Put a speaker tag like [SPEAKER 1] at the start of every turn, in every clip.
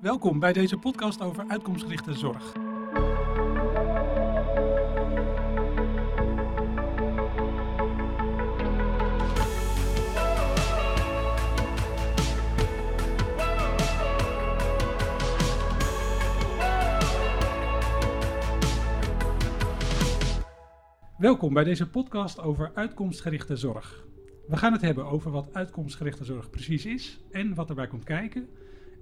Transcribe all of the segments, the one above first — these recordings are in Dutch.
[SPEAKER 1] Welkom bij deze podcast over uitkomstgerichte zorg. Welkom bij deze podcast over uitkomstgerichte zorg. We gaan het hebben over wat uitkomstgerichte zorg precies is en wat erbij komt kijken.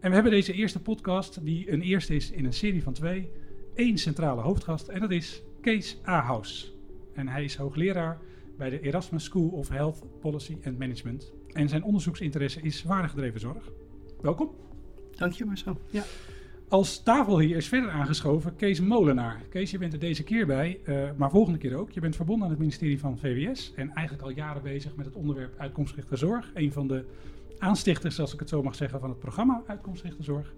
[SPEAKER 1] En we hebben deze eerste podcast, die een eerste is in een serie van twee, één centrale hoofdgast en dat is Kees Ahaus. En hij is hoogleraar bij de Erasmus School of Health Policy and Management. En zijn onderzoeksinteresse is waardegedreven zorg. Welkom.
[SPEAKER 2] Dank je Marcel. Ja.
[SPEAKER 1] Als tafel hier is verder aangeschoven Kees Molenaar. Kees, je bent er deze keer bij, uh, maar volgende keer ook. Je bent verbonden aan het ministerie van VWS en eigenlijk al jaren bezig met het onderwerp uitkomstgerichte zorg. Een van de aanstichters, als ik het zo mag zeggen, van het programma Uitkomstgerichte Zorg.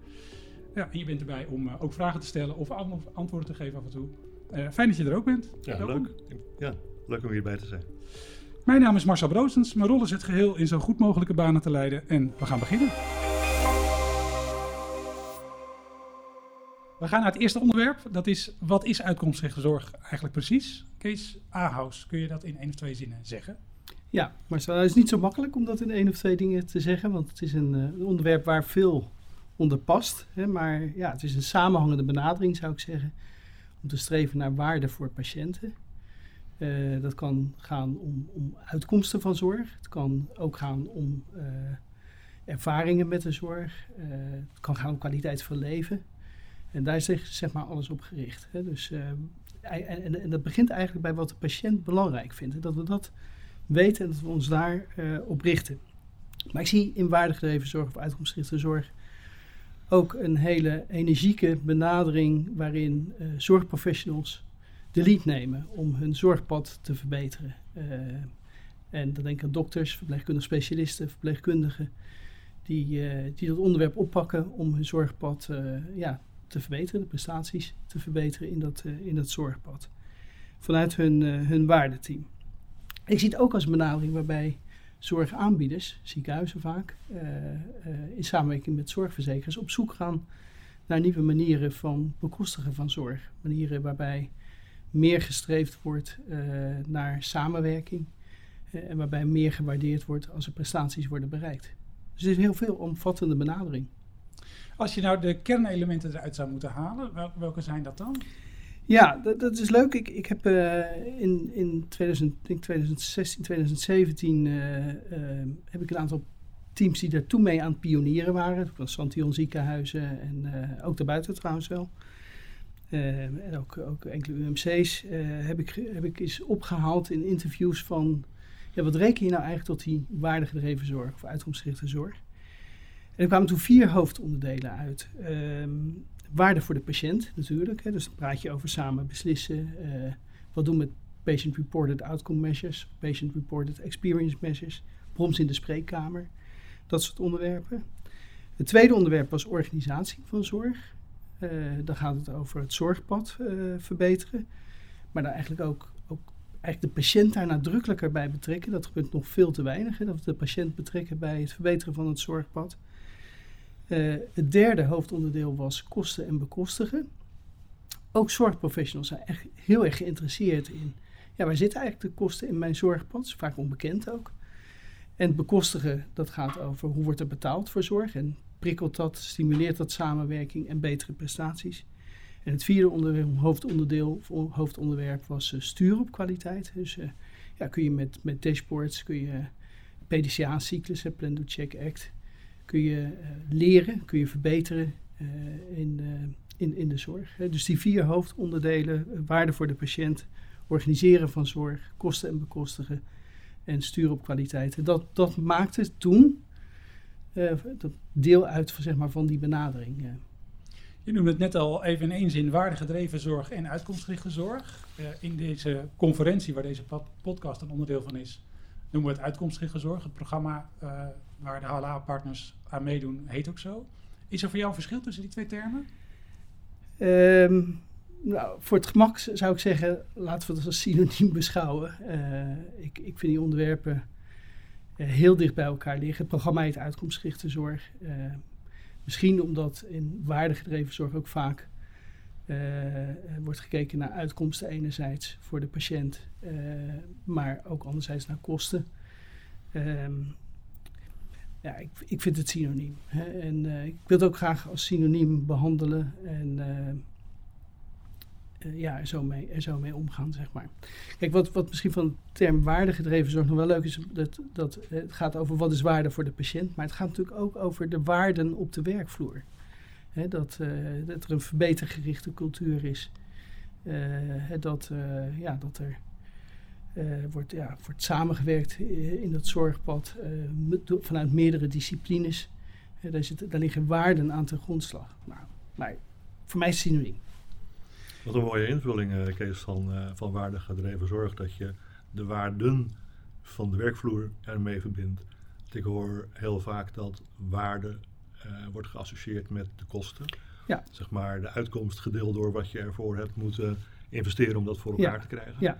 [SPEAKER 1] Ja, en je bent erbij om uh, ook vragen te stellen of antwoorden te geven af en toe. Uh, fijn dat je er ook bent.
[SPEAKER 3] Ja, leuk. Ja, leuk om hierbij te zijn.
[SPEAKER 1] Mijn naam is Marcel Broosens. Mijn rol is het geheel in zo goed mogelijke banen te leiden en we gaan beginnen. We gaan naar het eerste onderwerp. Dat is, wat is uitkomstgerichte zorg eigenlijk precies? Kees Ahaus, kun je dat in één of twee zinnen zeggen?
[SPEAKER 2] Ja, maar het is niet zo makkelijk om dat in één of twee dingen te zeggen. Want het is een, uh, een onderwerp waar veel onder past. Hè, maar ja, het is een samenhangende benadering, zou ik zeggen. Om te streven naar waarde voor patiënten. Uh, dat kan gaan om, om, uitkomsten van zorg. Het kan ook gaan om uh, ervaringen met de zorg. het kan gaan om kwaliteit van leven. En daar is zeg maar alles op gericht. Hè. Dus, uh, en, en, dat begint eigenlijk bij wat de patiënt belangrijk vindt. Dat we dat weten en dat we ons daar uh, op richten. Maar ik zie in waardegedreven zorg of uitkomstgerichte zorg ook een hele energieke benadering waarin uh, zorgprofessionals de lead nemen om hun zorgpad te verbeteren. en dan denk ik aan dokters, verpleegkundige specialisten, verpleegkundigen, die, die dat onderwerp oppakken om hun zorgpad ja, te verbeteren, de prestaties te verbeteren in dat, in dat zorgpad. Vanuit hun, hun waardeteam. Ik zie het ook als een benadering waarbij zorgaanbieders, ziekenhuizen vaak, uh, in samenwerking met zorgverzekeraars op zoek gaan naar nieuwe manieren van bekostigen van zorg. Manieren waarbij meer gestreefd wordt naar samenwerking en waarbij meer gewaardeerd wordt als er prestaties worden bereikt. Dus het is een heel veel omvattende benadering.
[SPEAKER 1] Als je nou de kernelementen eruit zou moeten halen, welke zijn dat dan?
[SPEAKER 2] Ja, dat, dat is leuk. Ik, ik heb uh, in, in 2000, denk 2016, 2017 uh, uh, heb ik een aantal teams die daartoe mee aan het pionieren waren. Van Santion ziekenhuizen en ook daarbuiten trouwens wel. en ook, ook enkele UMC's heb, ik, heb ik eens opgehaald in interviews van... Ja, wat reken je nou eigenlijk tot die waardegedreven zorg of uitkomstgerichte zorg? er kwamen toen vier hoofdonderdelen uit. Um, waarde voor de patiënt natuurlijk. Hè, dus dan praat je over samen beslissen. Uh, wat doen met patient-reported outcome measures, patient-reported experience measures, proms in de spreekkamer, dat soort onderwerpen. Het tweede onderwerp was organisatie van zorg. Uh, dan gaat het over het zorgpad uh, verbeteren. Maar dan eigenlijk ook, ook eigenlijk de patiënt daar nadrukkelijker bij betrekken. Dat gebeurt nog veel te weinig. Dat we de patiënt betrekken bij het verbeteren van het zorgpad. Uh, het derde hoofdonderdeel was kosten en bekostigen. Ook zorgprofessionals zijn echt heel erg geïnteresseerd in. Ja, waar zitten eigenlijk de kosten in mijn zorgpad? Vaak onbekend ook. En het bekostigen, dat gaat over hoe wordt er betaald voor zorg. En prikkelt dat, stimuleert dat samenwerking en betere prestaties. En het vierde hoofdonderwerp was uh, sturen op kwaliteit. Dus uh, ja, kun je met, met dashboards, kun je PDCA-cyclussen, Plan, Do, Check, Act kun je uh, leren, kun je verbeteren uh, in, uh, in, in de zorg. Dus die vier hoofdonderdelen, waarde voor de patiënt, organiseren van zorg, kosten en bekostigen en sturen op kwaliteit. Dat, dat maakte toen deel uit van, zeg maar, van die benadering.
[SPEAKER 1] Je noemde het net al even in één zin, waardegedreven zorg en uitkomstgerichte zorg. in deze conferentie waar deze podcast een onderdeel van is, noemen we het uitkomstgerichte zorg. Het programma waar de HLA-partners aan meedoen, heet ook zo. Is er voor jou een verschil tussen die twee termen?
[SPEAKER 2] Um, nou, voor het gemak zou ik zeggen, laten we het als synoniem beschouwen. Uh, ik, ik vind die onderwerpen uh, heel dicht bij elkaar liggen. Het programma heet Uitkomstgerichte Zorg. Uh, Misschien omdat in waardegedreven zorg ook vaak wordt gekeken naar uitkomsten enerzijds voor de patiënt, maar ook anderzijds naar kosten. Um, ja, ik, ik vind het synoniem. Hè? En uh, ik wil het ook graag als synoniem behandelen en ja, er zo, mee, zo mee omgaan, zeg maar. Kijk, wat, wat misschien van de term waardegedreven zorg nog wel leuk is, dat, dat het gaat over wat is waarde voor de patiënt, maar het gaat natuurlijk ook over de waarden op de werkvloer dat, uh, dat er een verbetergerichte cultuur is. Dat, ja, dat er wordt, ja, wordt samengewerkt in dat zorgpad vanuit meerdere disciplines. daar, zit, daar liggen waarden aan ten grondslag. Nou, maar voor mij is het synoniem.
[SPEAKER 3] Wat een mooie invulling, Kees, van, van waardegedreven zorg. Dat je de waarden van de werkvloer ermee verbindt. Ik hoor heel vaak dat waarde uh, wordt geassocieerd met de kosten. Ja. Zeg maar de uitkomst gedeeld door wat je ervoor hebt moeten investeren om dat voor elkaar te krijgen. Ja.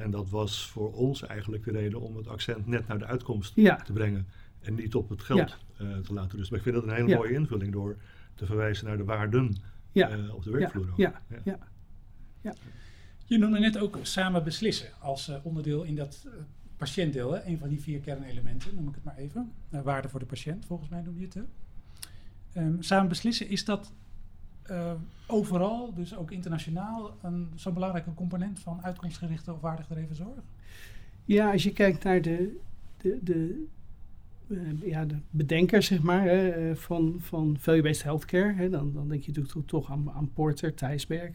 [SPEAKER 3] En dat was voor ons eigenlijk de reden om het accent net naar de uitkomst te brengen. En niet op het geld uh, te laten rusten. Maar ik vind dat een hele mooie invulling door te verwijzen naar de waarden uh, op de werkvloer.
[SPEAKER 2] Ja. Ja. Ja.
[SPEAKER 1] Je noemde net ook samen beslissen als onderdeel in dat patiëntdeel. Hè? Een van die vier kernelementen, noem ik het maar even. waarde voor de patiënt, volgens mij noem je het. Hè? Um, samen beslissen, is dat uh, overal, dus ook internationaal, een zo'n belangrijke component van uitkomstgerichte of waardegedreven zorg?
[SPEAKER 2] Ja, als je kijkt naar de, de, de, uh, ja, de bedenkers zeg maar, eh, van, van value-based healthcare, hè, dan, dan denk je natuurlijk toch aan, aan Porter, Thijsberg.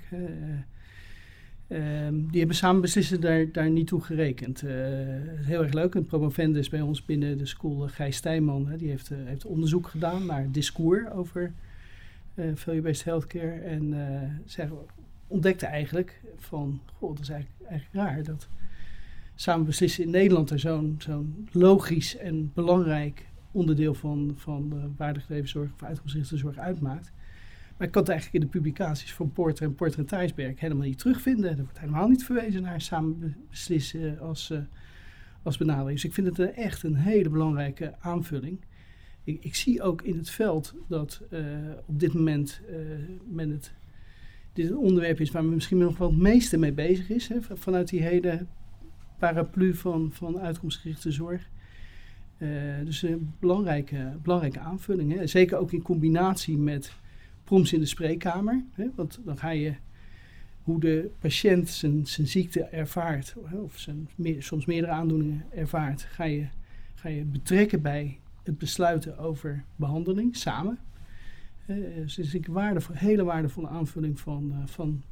[SPEAKER 2] Die hebben samen beslissen daar, daar niet toe gerekend. Heel erg leuk. Een promovendus bij ons binnen de school, Gijs Stijnman, hè, die heeft, heeft onderzoek gedaan naar discours over value-based healthcare. En zij ontdekte eigenlijk van, goh, dat is eigenlijk, raar dat samen beslissen in Nederland er zo'n zo'n logisch en belangrijk onderdeel van, van de waardegedreven zorg of uitkomstgerichte zorg uitmaakt. Maar ik kan het eigenlijk in de publicaties van Porter en Porter en Thijsberg helemaal niet terugvinden. Er wordt helemaal niet verwezen naar samen beslissen als, uh, als benadering. Dus ik vind het echt een hele belangrijke aanvulling. Ik, ik zie ook in het veld dat uh, op dit moment uh, men het, dit een onderwerp is waar men misschien nog wel het meeste mee bezig is. Hè, vanuit die hele paraplu van, van uitkomstgerichte zorg. dus een belangrijke, belangrijke aanvulling. Hè. Zeker ook in combinatie met proms in de spreekkamer. Hè, want dan ga je hoe de patiënt zijn, zijn ziekte ervaart, of zijn, soms meerdere aandoeningen ervaart, ga je, ga je betrekken bij het besluiten over behandeling samen. Uh, dus het is een waardevol, hele waardevolle aanvulling van, uh, van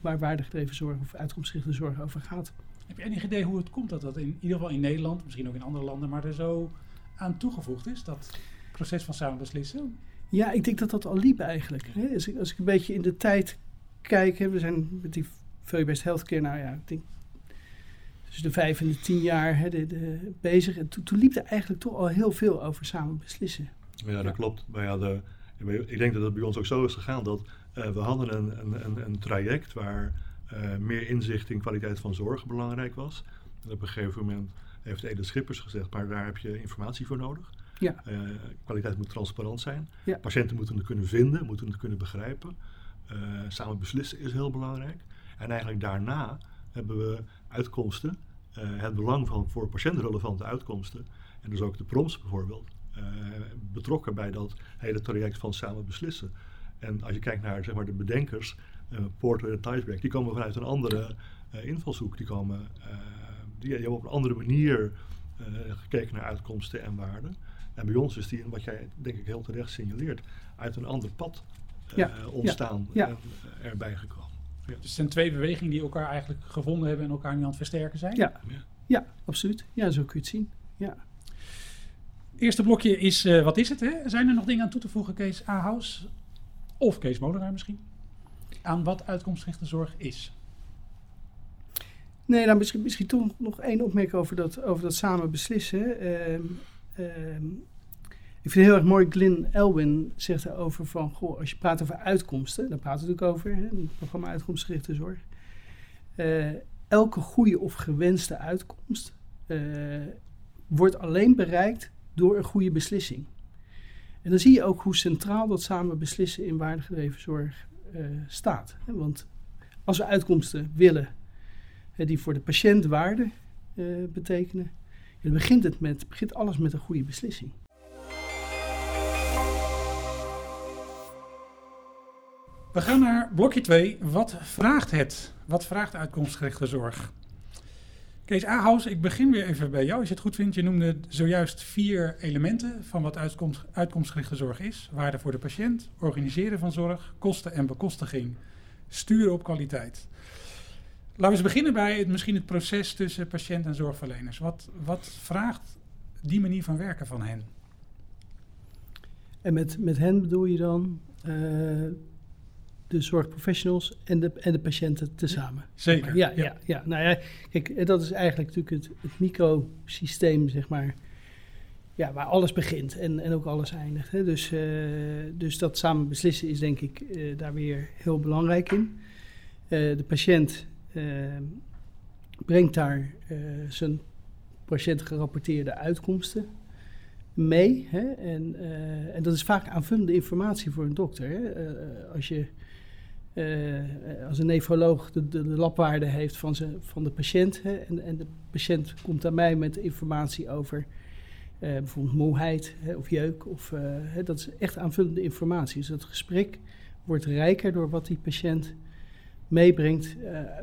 [SPEAKER 2] waar waardegedreven zorg of uitkomstgerichte zorg over gaat.
[SPEAKER 1] Heb je enig idee hoe het komt dat dat in, in ieder geval in Nederland, misschien ook in andere landen, maar er zo aan toegevoegd is, dat proces van samen beslissen?
[SPEAKER 2] Ja, ik denk dat dat al liep eigenlijk. Hè? Als, ik, als ik een beetje in de tijd kijk, hè, we zijn met die value-based healthcare, nou ja, ik denk tussen de vijf en de tien jaar hè, de, de, bezig. En toen, toen liep er eigenlijk toch al heel veel over samen beslissen.
[SPEAKER 3] Ja, dat klopt. Maar ja, de, ik denk dat het bij ons ook zo is gegaan dat uh, we hadden een, een, een, een traject waar uh, meer inzicht in kwaliteit van zorg belangrijk was. En op een gegeven moment heeft Edith Schippers gezegd, maar daar heb je informatie voor nodig. Ja. Uh, kwaliteit moet transparant zijn. Ja. Patiënten moeten het kunnen vinden, moeten het kunnen begrijpen. Uh, samen beslissen is heel belangrijk. En eigenlijk daarna hebben we uitkomsten, het belang van voor patiënten relevante uitkomsten. En dus ook de proms bijvoorbeeld, betrokken bij dat hele traject van samen beslissen. En als je kijkt naar zeg maar, de bedenkers, Porter en Thijsberg, die komen vanuit een andere invalshoek. Die, komen, die, die hebben op een andere manier gekeken naar uitkomsten en waarden. En bij ons is die, wat jij denk ik heel terecht signaleert, uit een ander pad uh, ontstaan ja. en uh, erbij gekomen.
[SPEAKER 1] Ja. Dus het zijn twee bewegingen die elkaar eigenlijk gevonden hebben en elkaar nu aan het versterken zijn?
[SPEAKER 2] Ja, ja. absoluut. Ja, zo kun je het zien. Ja.
[SPEAKER 1] Eerste blokje is, uh, wat is het? Hè? Zijn er nog dingen aan toe te voegen, Kees Ahaus? Of Kees Molenaar misschien? Aan wat uitkomstgerichte zorg is?
[SPEAKER 2] Nee, nou misschien, misschien toch nog één opmerking over dat, over dat samen beslissen. Uh, Ehm, ik vind het heel erg mooi, Glyn Elwin zegt erover van, goh, als je praat over uitkomsten, daar praten we natuurlijk over, hè, het programma Uitkomstgerichte Zorg. Uh, elke goede of gewenste uitkomst uh, wordt alleen bereikt door een goede beslissing. En dan zie je ook hoe centraal dat samen beslissen in waardegedreven zorg uh, staat. Want als we uitkomsten willen die voor de patiënt waarde betekenen, dan begint, het met, begint alles met een goede beslissing.
[SPEAKER 1] We gaan naar blokje 2. Wat vraagt het? Wat vraagt uitkomstgerichte zorg? Kees Ahaus, ik begin weer even bij jou, als je het goed vindt. Je noemde zojuist vier elementen van wat uitkomst, uitkomstgerichte zorg is. Waarde voor de patiënt, organiseren van zorg, kosten en bekostiging, sturen op kwaliteit. Laten we eens beginnen bij het, misschien het proces tussen patiënt en zorgverleners. Wat, wat vraagt die manier van werken van hen?
[SPEAKER 2] En met, met hen bedoel je dan uh, de zorgprofessionals en de, en de patiënten tezamen.
[SPEAKER 1] Zeker.
[SPEAKER 2] Ja, ja. ja, Nou ja, kijk, dat is eigenlijk natuurlijk het, het microsysteem, zeg maar. Ja, waar alles begint en, en ook alles eindigt. Hè. Dus, uh, dus dat samen beslissen is denk ik uh, daar weer heel belangrijk in. Uh, de patiënt brengt daar zijn patiëntgerapporteerde uitkomsten mee. Hè? En, en dat is vaak aanvullende informatie voor een dokter. Hè? als je uh, als een nefroloog de, de, de labwaarde heeft van, ze, van de patiënt. En, en de patiënt komt aan mij met informatie over uh, bijvoorbeeld moeheid hè, of jeuk. Of, uh, hè, dat is echt aanvullende informatie. Dus het gesprek wordt rijker door wat die patiënt meebrengt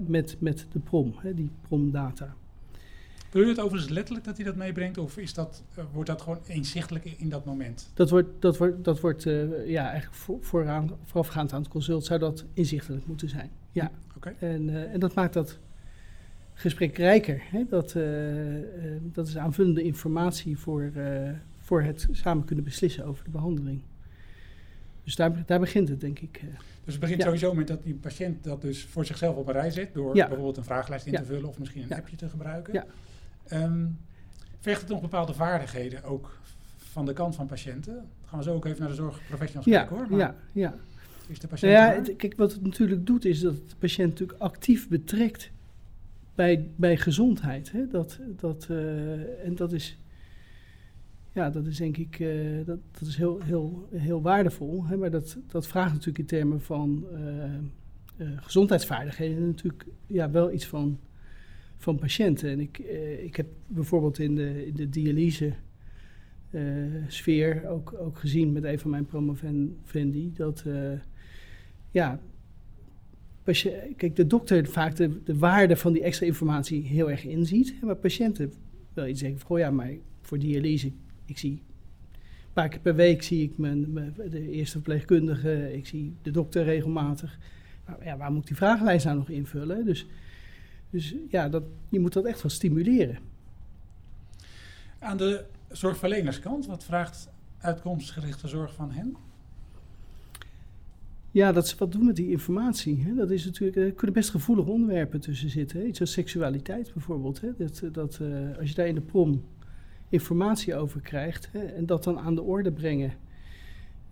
[SPEAKER 2] met, met de prom, die promdata.
[SPEAKER 1] Wil je het overigens letterlijk dat hij dat meebrengt, of is dat, uh, wordt dat gewoon inzichtelijk in dat moment?
[SPEAKER 2] Dat wordt, dat wordt, dat wordt uh, ja, eigenlijk voor, vooraan, voorafgaand aan het consult zou dat inzichtelijk moeten zijn. Ja,
[SPEAKER 1] okay.
[SPEAKER 2] en, uh, en dat maakt dat gesprek rijker. Hè? Dat, dat is aanvullende informatie voor, voor het samen kunnen beslissen over de behandeling. Dus daar, daar begint het, denk ik.
[SPEAKER 1] Dus het begint ja. sowieso met dat die patiënt dat dus voor zichzelf op een rij zet, door ja. bijvoorbeeld een vragenlijst in te vullen of misschien een appje te gebruiken. Um, vergt het nog bepaalde vaardigheden ook van de kant van patiënten? Dan gaan we zo ook even naar de zorgprofessionals
[SPEAKER 2] ja,
[SPEAKER 1] kijken hoor.
[SPEAKER 2] Maar ja, ja.
[SPEAKER 1] Is de patiënt
[SPEAKER 2] nou ja, het, kijk, wat het natuurlijk doet is dat het de patiënt natuurlijk actief betrekt bij, bij gezondheid. Hè? Dat, dat, uh, en dat is, ja, dat is denk ik uh, dat, dat is heel, heel, heel waardevol. Hè? Maar dat, dat vraagt natuurlijk in termen van uh, gezondheidsvaardigheden natuurlijk ja, wel iets van van patiënten. En ik, uh, ik heb bijvoorbeeld in de, in de dialyse uh, sfeer ook, ook gezien met een van mijn promovendi dat uh, ja, kijk, de dokter vaak de, de waarde van die extra informatie heel erg inziet, maar patiënten wel iets zeggen van, oh ja, maar voor dialyse, ik zie een paar keer per week zie ik mijn, mijn de eerste verpleegkundige, ik zie de dokter regelmatig. Maar ja, waar moet ik die vragenlijst nou nog invullen? Dus dus ja, dat, je moet dat echt wel stimuleren.
[SPEAKER 1] Aan de zorgverlenerskant, wat vraagt uitkomstgerichte zorg van hen?
[SPEAKER 2] Ja, dat ze wat doen met die informatie. Hè. Dat is natuurlijk, er kunnen best gevoelige onderwerpen tussen zitten. Hè. Iets als seksualiteit bijvoorbeeld. Hè. Dat, dat, uh, als je daar in de prom informatie over krijgt hè, en dat dan aan de orde brengen.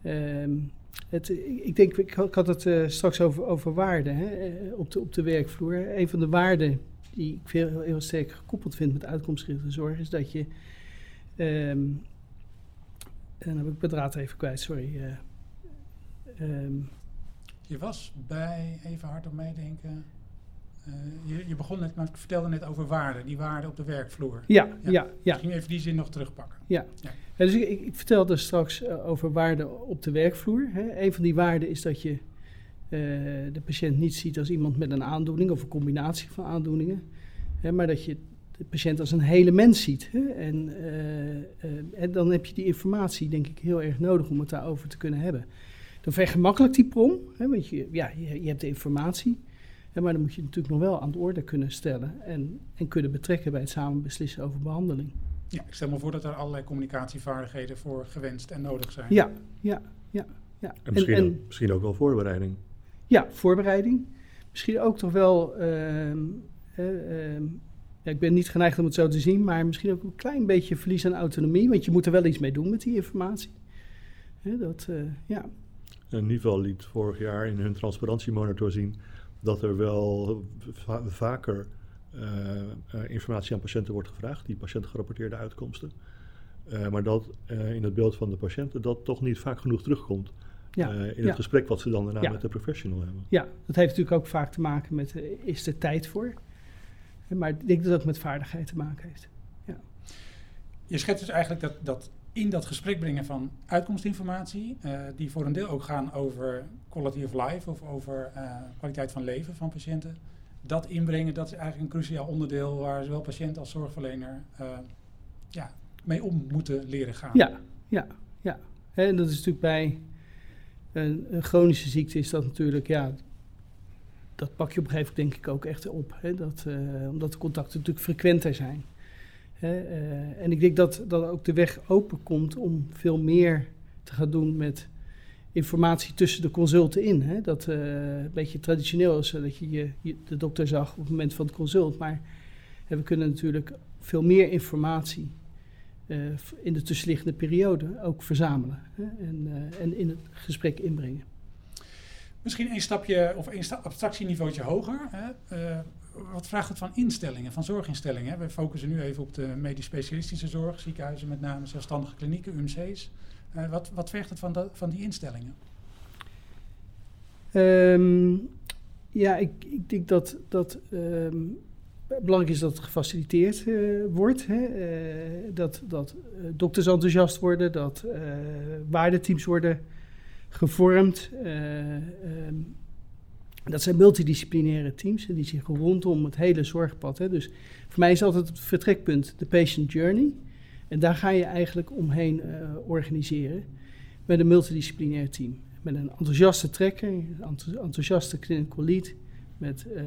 [SPEAKER 2] Um, het, ik denk, ik had het uh, straks over, over waarden hè, op, de, op de werkvloer. Een van de waarden die ik veel, heel sterk gekoppeld vind met uitkomstgerichte zorg is dat je. Um, en dan heb ik mijn draad even kwijt, sorry. Uh,
[SPEAKER 1] um, je was bij, even hard op meedenken. Uh, je, je, begon net, maar ik vertelde net over waarden, die waarden op de werkvloer.
[SPEAKER 2] Ja, ja, ja. ja.
[SPEAKER 1] Ik ging even die zin nog terugpakken.
[SPEAKER 2] Ja, ja. ja dus ik, ik, vertelde straks uh, over waarden op de werkvloer. Hè. Een van die waarden is dat je uh, de patiënt niet ziet als iemand met een aandoening of een combinatie van aandoeningen, hè, maar dat je de patiënt als een hele mens ziet. Hè. En, en dan heb je die informatie, denk ik, heel erg nodig om het daarover te kunnen hebben. Dan vergemakkelijkt die prom, hè, want je, ja, je, je hebt de informatie. Ja, maar dan moet je natuurlijk nog wel aan de orde kunnen stellen en, en kunnen betrekken bij het samen beslissen over behandeling.
[SPEAKER 1] Ja, ik stel me voor dat er allerlei communicatievaardigheden voor gewenst en nodig zijn.
[SPEAKER 2] Ja, ja, ja. ja.
[SPEAKER 3] En misschien, en, en, ook, misschien ook wel voorbereiding.
[SPEAKER 2] Ja, voorbereiding. Misschien ook toch wel, uh, uh, uh, ja, ik ben niet geneigd om het zo te zien, maar misschien ook een klein beetje verlies aan autonomie, want je moet er wel iets mee doen met die informatie. dat, eh, ja.
[SPEAKER 3] En Nivel liet vorig jaar in hun transparantiemonitor zien dat er wel va vaker uh, uh, informatie aan patiënten wordt gevraagd, die patiëntengerapporteerde uitkomsten. Uh, maar dat uh, in het beeld van de patiënten dat toch niet vaak genoeg terugkomt.
[SPEAKER 2] Ja,
[SPEAKER 3] uh, in
[SPEAKER 2] ja.
[SPEAKER 3] het gesprek wat ze dan daarna
[SPEAKER 2] Ja.
[SPEAKER 3] met de professional hebben.
[SPEAKER 2] Ja, dat heeft natuurlijk ook vaak te maken met, eh, is er tijd voor? Eh, Maar ik denk dat het ook met vaardigheid te maken heeft.
[SPEAKER 1] Je schetst dus eigenlijk dat, dat in dat gesprek brengen van uitkomstinformatie, eh, die voor een deel ook gaan over quality of life of over eh, kwaliteit van leven van patiënten, dat inbrengen, dat is eigenlijk een cruciaal onderdeel waar zowel patiënt als zorgverlener eh, ja, mee om moeten leren gaan.
[SPEAKER 2] Ja, ja, ja. En dat is natuurlijk bij een, chronische ziekte is dat natuurlijk, ja, dat pak je op een gegeven moment denk ik ook echt op. Hè, dat, omdat de contacten natuurlijk frequenter zijn. Eh, en ik denk dat, dat ook de weg open komt om veel meer te gaan doen met informatie tussen de consulten in. Hè. Dat eh, een beetje traditioneel is, eh, dat je, je, de dokter zag op het moment van het consult. Maar hè, we kunnen natuurlijk veel meer informatie in de tussenliggende periode ook verzamelen hè, en, en in het gesprek inbrengen.
[SPEAKER 1] Misschien een stapje of een sta- abstractieniveautje hoger. Hè? Eh, wat vraagt het van instellingen, van zorginstellingen? Hè? We focussen nu even op de medisch specialistische zorg, ziekenhuizen met name, zelfstandige klinieken, UMC's. Eh, wat, wat vergt het van, van die instellingen?
[SPEAKER 2] Ehm, ja, ik, ik denk dat, dat ehm, belangrijk is dat het gefaciliteerd eh, wordt. Hè? dat dat dokters enthousiast worden, dat waardeteams worden gevormd. eh, ehm, dat zijn multidisciplinaire teams die zich rondom het hele zorgpad. Hè? Dus voor mij is altijd het vertrekpunt de patient journey. En daar ga je eigenlijk omheen eh, organiseren met een multidisciplinair team. Met een enthousiaste trekker, een enthou- enthousiaste clinical met eh,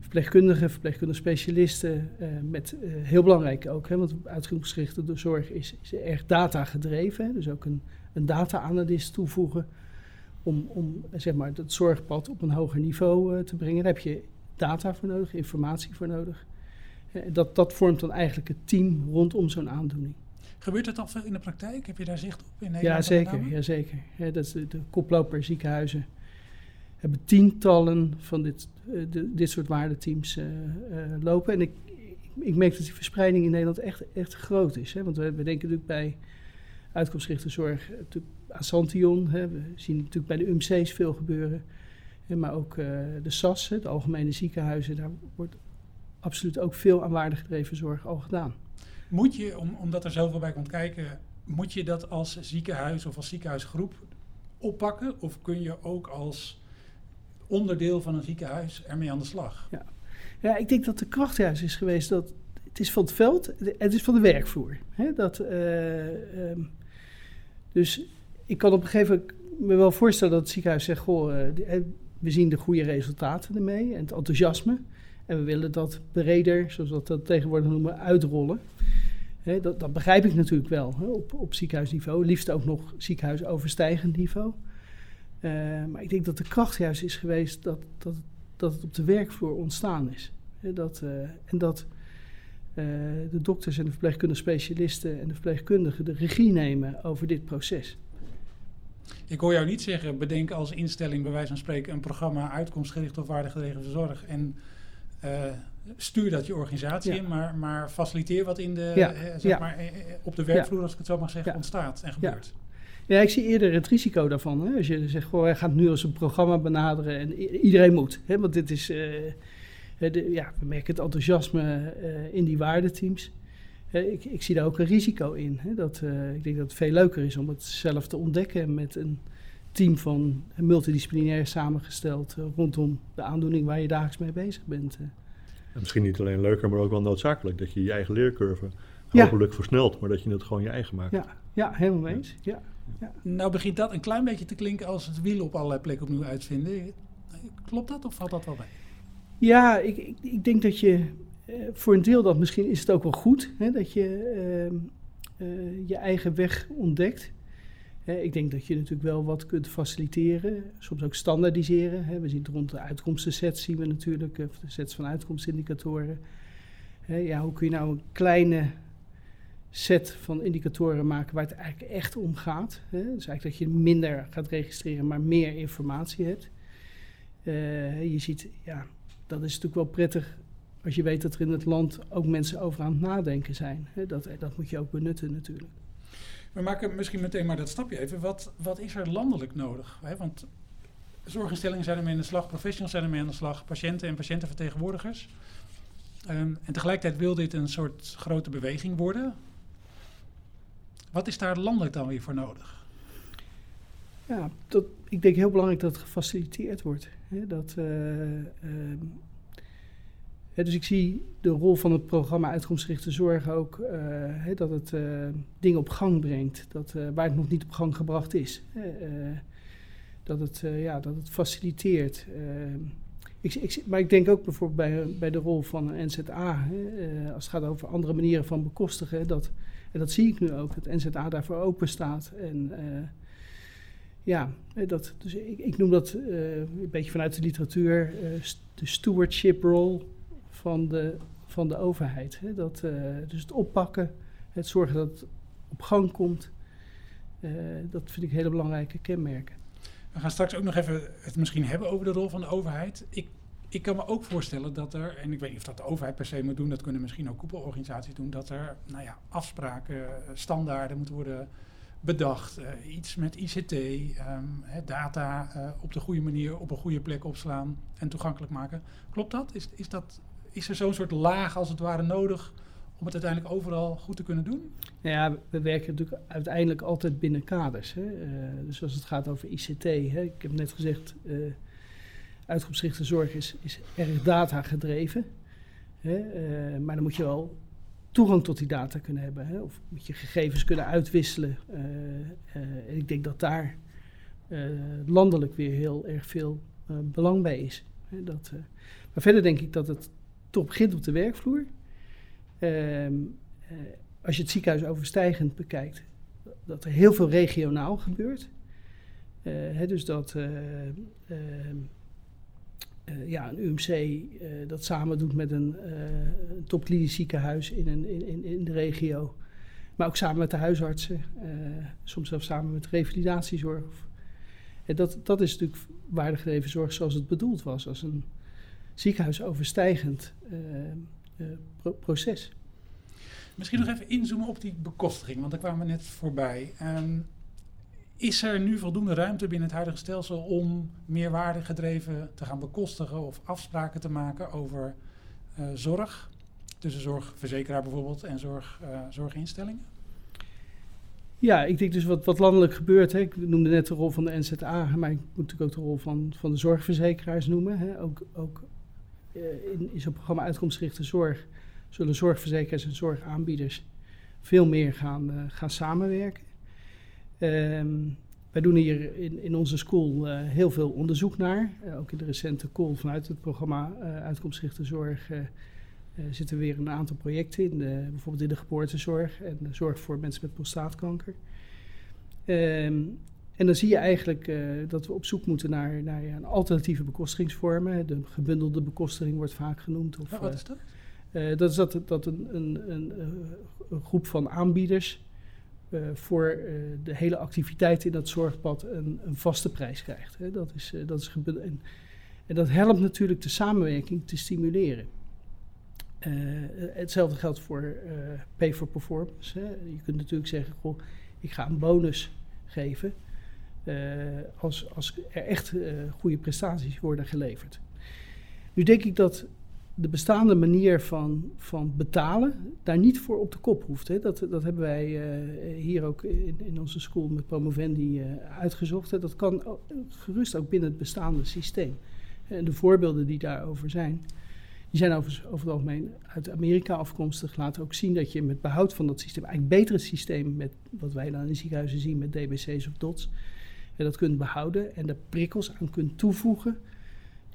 [SPEAKER 2] verpleegkundigen, verpleegkundige specialisten. met, heel belangrijk ook, hè, want uitgangsgerichte zorg is, is erg data gedreven. Dus ook een, een data-analyst toevoegen om, om zeg maar, het zorgpad op een hoger niveau eh, te brengen. Daar heb je data voor nodig, informatie voor nodig. Eh, dat, dat vormt dan eigenlijk het team rondom zo'n aandoening.
[SPEAKER 1] Gebeurt dat al veel in de praktijk? Heb je daar zicht op in Nederland?
[SPEAKER 2] Ja,
[SPEAKER 1] met
[SPEAKER 2] zeker.
[SPEAKER 1] name?
[SPEAKER 2] Ja, zeker. Ja, dat is de, de koploper ziekenhuizen hebben tientallen van dit, eh, de, dit soort waardeteams lopen. En ik, ik, ik merk dat die verspreiding in Nederland echt, echt groot is. Hè? Want we, we denken natuurlijk bij uitkomstgerichte zorg eh, natuurlijk aan Santion. Hè? We zien natuurlijk bij de UMC's veel gebeuren. Hè? Maar ook eh, de SAS, de algemene ziekenhuizen, daar wordt absoluut ook veel aan waardegedreven zorg al gedaan.
[SPEAKER 1] Moet je, om, omdat er zoveel bij komt kijken, moet je dat als ziekenhuis of als ziekenhuisgroep oppakken? Of kun je ook als onderdeel van een ziekenhuis ermee aan de slag?
[SPEAKER 2] Ja, ik denk dat de kracht juist is geweest dat het is van het veld, het is van de werkvloer. Hè? Dat, eh, ehm, dus ik kan op een gegeven moment me wel voorstellen dat het ziekenhuis zegt: Goh, eh, eh, we zien de goede resultaten ermee en het enthousiasme. En we willen dat breder, zoals we dat tegenwoordig noemen, uitrollen. Dat, dat begrijp ik natuurlijk wel op, op ziekenhuisniveau. Liefst ook nog ziekenhuisoverstijgend niveau. Eh, maar ik denk dat de kracht juist is geweest dat, dat, dat het op de werkvloer ontstaan is. Dat, en dat de dokters en de verpleegkundige specialisten en de verpleegkundigen de regie nemen over dit proces.
[SPEAKER 1] Ik hoor jou niet zeggen, bedenk als instelling bij wijze van spreken een programma uitkomstgericht of waardegedreven zorg en eh, stuur dat je organisatie
[SPEAKER 2] Ja.
[SPEAKER 1] in, maar, maar faciliteer wat in de,
[SPEAKER 2] Ja,
[SPEAKER 1] eh, zeg
[SPEAKER 2] ja.
[SPEAKER 1] maar, eh, eh, op de werkvloer, als ik het zo mag zeggen, ontstaat en gebeurt.
[SPEAKER 2] Ja, ik zie eerder het risico daarvan. Hè? Als je zegt, goh, hij gaat nu als een programma benaderen en iedereen moet. Hè? Want dit is, eh, eh, de, ja, we merken het enthousiasme eh, in die waardeteams. Eh, ik, ik zie daar ook een risico in. Hè? Dat, eh, ik denk dat het veel leuker is om het zelf te ontdekken met een team van multidisciplinair samengesteld eh, rondom de aandoening waar je dagelijks mee bezig bent. eh.
[SPEAKER 3] En misschien niet alleen leuker, maar ook wel noodzakelijk. Dat je je eigen leercurve
[SPEAKER 2] Ja.
[SPEAKER 3] hopelijk versnelt, maar dat je het gewoon je eigen maakt.
[SPEAKER 2] Ja, ja, helemaal mee eens. Ja.
[SPEAKER 1] Nou begint dat een klein beetje te klinken als het wiel op allerlei plekken opnieuw uitvinden. Klopt dat of valt dat wel bij?
[SPEAKER 2] Ja, ik, ik, ik denk dat je eh, voor een deel dat misschien is het ook wel goed hè, dat je ehm, eh, je eigen weg ontdekt. Hè, ik denk dat je natuurlijk wel wat kunt faciliteren, soms ook standaardiseren. Hè. We zien het rond de uitkomstensets zien we natuurlijk, of de sets van uitkomstindicatoren. Ja, hoe kun je nou een kleine set van indicatoren maken waar het eigenlijk echt om gaat. Hè? Dus eigenlijk dat je minder gaat registreren, maar meer informatie hebt. Eh, je ziet, ja, dat is natuurlijk wel prettig als je weet dat er in het land ook mensen over aan het nadenken zijn. Dat, dat moet je ook benutten natuurlijk.
[SPEAKER 1] We maken misschien meteen maar dat stapje even. Wat, wat is er landelijk nodig? Want zorginstellingen zijn ermee aan de slag, professionals zijn ermee aan de slag, patiënten en patiëntenvertegenwoordigers. Um, en tegelijkertijd wil dit een soort grote beweging worden. Wat is daar landelijk dan weer voor nodig?
[SPEAKER 2] Ja, dat, ik denk heel belangrijk dat het gefaciliteerd wordt. Dat, uh, dus ik zie de rol van het programma Uitkomstgerichte Zorg ook uh, dat het uh, dingen op gang brengt, dat, waar het nog niet op gang gebracht is. dat, het, ja, dat het faciliteert. Ik, ik, maar ik denk ook bijvoorbeeld bij, bij de rol van NZA, als het gaat over andere manieren van bekostigen, dat, en dat zie ik nu ook, dat NZA daarvoor open staat. En ja, dat, dus ik, ik noem dat een beetje vanuit de literatuur de stewardship role van de, van de overheid. Hè? Dat, dus het oppakken, het zorgen dat het op gang komt, dat vind ik hele belangrijke kenmerken.
[SPEAKER 1] We gaan straks ook nog even het misschien hebben over de rol van de overheid. Ik, ik kan me ook voorstellen dat er, en ik weet niet of dat de overheid per se moet doen, dat kunnen misschien ook koepelorganisaties doen, dat er nou ja, afspraken, standaarden moeten worden bedacht. Uh, iets met ICT, ehm, data uh, op de goede manier op een goede plek opslaan en toegankelijk maken. Klopt dat? Is, is dat is er zo'n soort laag als het ware nodig om het uiteindelijk overal goed te kunnen doen?
[SPEAKER 2] Ja, we werken natuurlijk uiteindelijk altijd binnen kaders. Hè. Uh, dus als het gaat over ICT, hè, ik heb net gezegd, uh, zorg is, is erg data gedreven. Hè, maar dan moet je wel toegang tot die data kunnen hebben. Hè, of moet je gegevens kunnen uitwisselen. en ik denk dat daar landelijk weer heel erg veel belang bij is. Hè, dat, maar verder denk ik dat het toch begint op de werkvloer. Ehm, eh, als je het ziekenhuis overstijgend bekijkt, dat er heel veel regionaal gebeurt. Uh, hè, dus dat uh, ja, een UMC dat samen doet met een topklinisch ziekenhuis in, een, in, in de regio. Maar ook samen met de huisartsen, soms zelfs samen met revalidatiezorg. En dat, dat is natuurlijk waardegedreven zorg zoals het bedoeld was, als een ziekenhuisoverstijgend uh, pro proces.
[SPEAKER 1] Misschien nog even inzoomen op die bekostiging, want daar kwamen we net voorbij. Um, is er nu voldoende ruimte binnen het huidige stelsel om meerwaarde gedreven te gaan bekostigen of afspraken te maken over uh, zorg? Tussen zorgverzekeraar bijvoorbeeld en zorg, uh, zorginstellingen?
[SPEAKER 2] Ja, ik denk dus wat, wat landelijk gebeurt. Hè. Ik noemde net de rol van de NZA, maar ik moet natuurlijk ook de rol van, van de zorgverzekeraars noemen. Hè. Ook, ook eh, in, in zo'n programma Uitkomstgerichte Zorg zullen zorgverzekeraars en zorgaanbieders veel meer gaan, gaan samenwerken. Um, wij doen hier in, in onze school uh, heel veel onderzoek naar. Uh, ook in de recente call vanuit het programma uh, Uitkomstgerichte Zorg zitten weer een aantal projecten in. De, bijvoorbeeld in de geboortezorg en de zorg voor mensen met prostaatkanker. Um, en dan zie je eigenlijk dat we op zoek moeten naar, naar ja, alternatieve bekostigingsvormen. De gebundelde bekostiging wordt vaak genoemd.
[SPEAKER 1] Of, wat is dat?
[SPEAKER 2] Dat is dat, dat een, een, een, een groep van aanbieders uh, voor de hele activiteit in dat zorgpad een, een vaste prijs krijgt. Hè. Dat is, dat is en, en dat helpt natuurlijk de samenwerking te stimuleren. hetzelfde geldt voor pay for performance. Hè. Je kunt natuurlijk zeggen, goh, ik ga een bonus geven. Als, als er echt goede prestaties worden geleverd. Nu denk ik dat de bestaande manier van, van betalen daar niet voor op de kop hoeft. Hè. Dat, dat hebben wij uh, hier ook in, in, onze school met promovendi uitgezocht. Hè. Dat kan gerust ook binnen het bestaande systeem. En de voorbeelden die daarover zijn, die zijn over, het algemeen uit Amerika afkomstig. Laten ook zien dat je met behoud van dat systeem, eigenlijk beter systeem met wat wij dan in ziekenhuizen zien met DBC's of DOTS, dat kunt behouden en er prikkels aan kunt toevoegen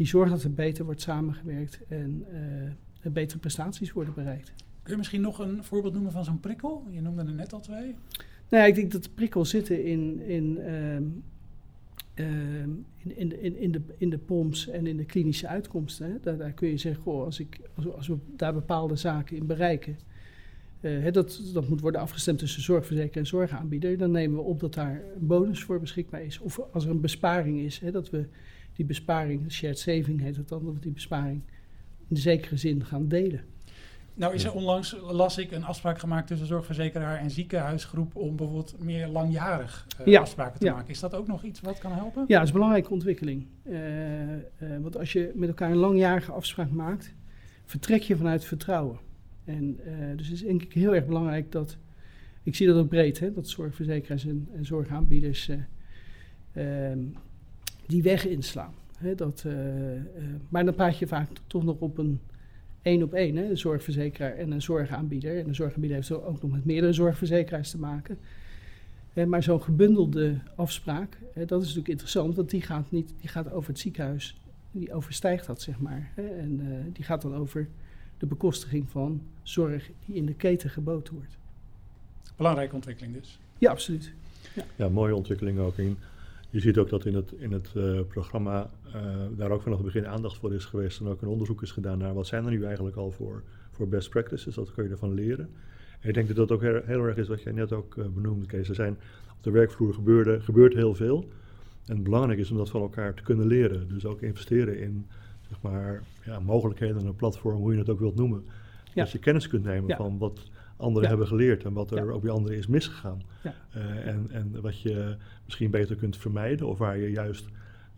[SPEAKER 2] die zorgen dat er beter wordt samengewerkt en uh, betere prestaties worden bereikt.
[SPEAKER 1] Kun je misschien nog een voorbeeld noemen van zo'n prikkel? Je noemde er net al twee.
[SPEAKER 2] Nou ja, ik denk dat de prikkels zitten in, in, uh, uh, in, in, in, in, de, in de POMS en in de klinische uitkomsten. Hè. Daar, daar kun je zeggen, goh, als, ik, als, als we daar bepaalde zaken in bereiken, uh, dat, dat moet worden afgestemd tussen zorgverzekeraar en zorgaanbieder. Dan nemen we op dat daar een bonus voor beschikbaar is. Of als er een besparing is, dat we die besparing, shared saving heet het dan, dat we die besparing in de zekere zin gaan delen.
[SPEAKER 1] Nou is er onlangs, las ik, een afspraak gemaakt tussen zorgverzekeraar en ziekenhuisgroep om bijvoorbeeld meer langjarig uh,
[SPEAKER 2] Ja,
[SPEAKER 1] afspraken te
[SPEAKER 2] ja.
[SPEAKER 1] maken. Is dat ook nog iets wat kan helpen?
[SPEAKER 2] Ja, dat is een belangrijke ontwikkeling. Eh, eh, want als je met elkaar een langjarige afspraak maakt, vertrek je vanuit vertrouwen. En eh, dus het is denk ik heel erg belangrijk dat, ik zie dat ook breed, hè, dat zorgverzekeraars en, en zorgaanbieders eh, ehm, die weg inslaan. Hè, dat, eh, eh, maar dan praat je vaak toch nog op een één op één, hè, een zorgverzekeraar en een zorgaanbieder. En een zorgaanbieder heeft zo ook nog met meerdere zorgverzekeraars te maken. Eh, maar zo'n gebundelde afspraak, eh, dat is natuurlijk interessant, want die gaat, niet, die gaat over het ziekenhuis, die overstijgt dat, zeg maar. Hè, en eh, die gaat dan over de bekostiging van zorg die in de keten geboten wordt.
[SPEAKER 1] Belangrijke ontwikkeling dus.
[SPEAKER 2] Ja, absoluut.
[SPEAKER 3] Ja, mooie ontwikkeling ook. in. Je ziet ook dat in het, in het eh, programma eh, daar ook vanaf het begin aandacht voor is geweest. En ook een onderzoek is gedaan naar wat zijn er nu eigenlijk al voor, voor best practices. Dat kun je ervan leren. En ik denk dat dat ook heel, heel erg is wat jij net ook eh, benoemde, Kees. Er zijn op de werkvloer gebeurde, gebeurt heel veel. En het belangrijk is om dat van elkaar te kunnen leren. Dus ook investeren in zeg maar, ja, mogelijkheden, een platform, hoe je het ook wilt noemen.
[SPEAKER 2] Ja.
[SPEAKER 3] Dat je kennis kunt nemen
[SPEAKER 2] Ja.
[SPEAKER 3] van wat anderen
[SPEAKER 2] Ja.
[SPEAKER 3] hebben geleerd en wat er
[SPEAKER 2] Ja.
[SPEAKER 3] ook bij anderen is misgegaan.
[SPEAKER 2] Ja.
[SPEAKER 3] Eh, en, en wat je misschien beter kunt vermijden of waar je juist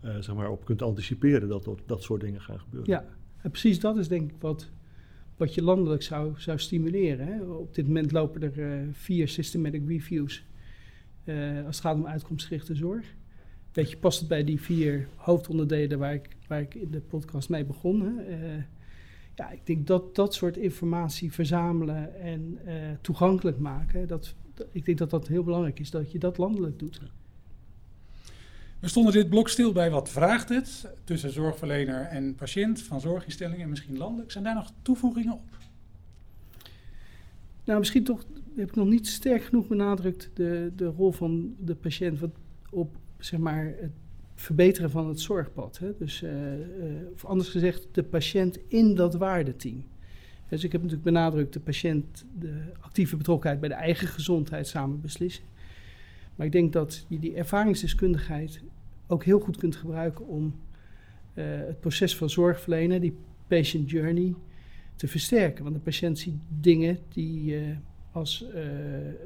[SPEAKER 3] eh, zeg maar op kunt anticiperen dat, dat dat soort dingen gaan gebeuren.
[SPEAKER 2] Ja, en precies dat is denk ik wat, wat je landelijk zou, zou stimuleren. Hè. Op dit moment lopen er eh, vier systematic reviews als het gaat om uitkomstgerichte zorg. Weet je, past het bij die vier hoofdonderdelen waar ik, waar ik in de podcast mee begon. Hè. Ja, ik denk dat dat soort informatie verzamelen en eh, toegankelijk maken, dat, dat- ik denk dat dat heel belangrijk is, dat je dat landelijk doet.
[SPEAKER 1] We stonden dit blok stil bij wat vraagt het tussen zorgverlener en patiënt van zorginstellingen en misschien landelijk. Zijn daar nog toevoegingen op?
[SPEAKER 2] Nou, misschien toch heb ik nog niet sterk genoeg benadrukt de, de rol van de patiënt wat op zeg maar, het verbeteren van het zorgpad. Hè? Dus, eh, eh, of anders gezegd, de patiënt in dat waardeteam. Dus ik heb natuurlijk benadrukt de patiënt, de actieve betrokkenheid bij de eigen gezondheid samen beslissen. Maar ik denk dat je die ervaringsdeskundigheid ook heel goed kunt gebruiken om eh, het proces van zorgverlenen, die patient journey, te versterken. Want de patiënt ziet dingen die je als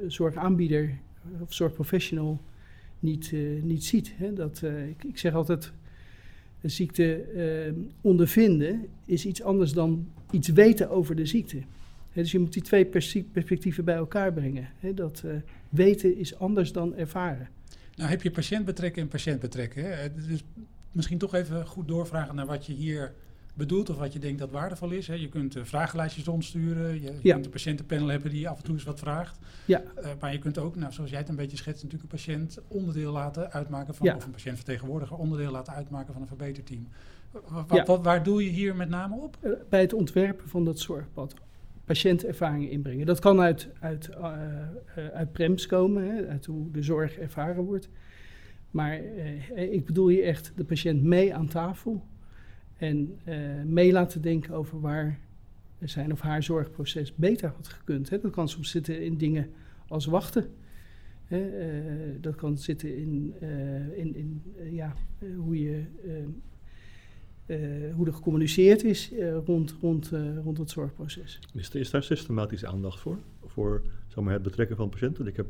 [SPEAKER 2] zorgaanbieder of zorgprofessional niet, eh, niet ziet. Hè? Dat, eh, ik, ik zeg altijd, een ziekte eh, ondervinden is iets anders dan iets weten over de ziekte. Dus je moet die twee perspectieven bij elkaar brengen. Dat weten is anders dan ervaren.
[SPEAKER 1] Nou heb je patiënt betrekken en patiënt betrekken. Hè? Dus misschien toch even goed doorvragen naar wat je hier bedoelt of wat je denkt dat waardevol is. Hè? Je kunt eh, vragenlijstjes rondsturen. Je,
[SPEAKER 2] Ja.
[SPEAKER 1] kunt een patiëntenpanel hebben die af en toe eens wat vraagt.
[SPEAKER 2] Ja.
[SPEAKER 1] Eh, maar je kunt ook, nou, zoals jij het een beetje schetst, natuurlijk een patiënt onderdeel laten uitmaken van,
[SPEAKER 2] Ja.
[SPEAKER 1] of een patiëntvertegenwoordiger onderdeel laten uitmaken van een verbeterteam. Wa-
[SPEAKER 2] Ja.
[SPEAKER 1] wat, waar doe je hier met name op?
[SPEAKER 2] Eh, bij het ontwerpen van dat zorgpad patiëntervaringen inbrengen. Dat kan uit, uit, uit PREMS komen, hè, uit hoe de zorg ervaren wordt. Maar ik bedoel hier echt de patiënt mee aan tafel en eh, mee laten denken over waar zijn of haar zorgproces beter had gekund. Hè. Dat kan soms zitten in dingen als wachten. Hè, eh, dat kan zitten in, eh, in, in ja, hoe je hoe er gecommuniceerd is rond, rond, rond het zorgproces.
[SPEAKER 3] Is, is daar systematisch aandacht voor? Voor zeg het betrekken van patiënten? Ik heb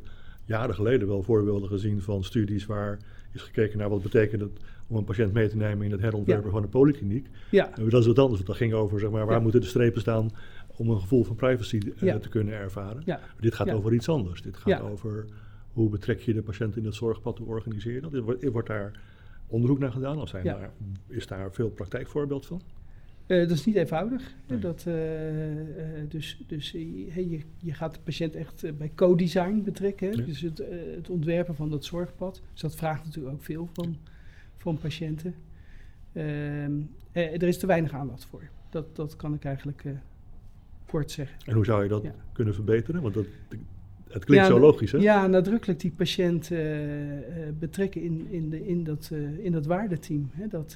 [SPEAKER 3] jaren geleden wel voorbeelden gezien van studies waar is gekeken naar wat betekent het om een patiënt mee te nemen in het herontwerpen
[SPEAKER 2] Ja.
[SPEAKER 3] van een polykliniek.
[SPEAKER 2] Ja,
[SPEAKER 3] En dat is wat anders, want dat ging over zeg maar, waar
[SPEAKER 2] Ja.
[SPEAKER 3] moeten de strepen staan om een gevoel van privacy eh, te kunnen ervaren. dit gaat over iets anders. Dit gaat over hoe betrek je de patiënt in het zorgpad, hoe organiseer je dat? Wordt, wordt daar onderzoek naar gedaan of zijn daar, is daar veel praktijkvoorbeeld van?
[SPEAKER 2] Eh, dat is niet eenvoudig.
[SPEAKER 3] Nee.
[SPEAKER 2] Dat, eh, eh, dus dus hey, je, je gaat de patiënt echt bij co-design betrekken.
[SPEAKER 3] Ja.
[SPEAKER 2] Dus het, het ontwerpen van dat zorgpad. Dus dat vraagt natuurlijk ook veel van, van patiënten. Ehm, eh, er is te weinig aandacht voor. Dat, dat kan ik eigenlijk kort zeggen.
[SPEAKER 3] En hoe zou je dat
[SPEAKER 2] Ja.
[SPEAKER 3] kunnen verbeteren? Want dat, het klinkt
[SPEAKER 2] Ja,
[SPEAKER 3] zo logisch, hè?
[SPEAKER 2] Ja, nadrukkelijk die patiënt eh, eh, betrekken in, in, de, in, dat, eh, in dat waardeteam. Hè, dat,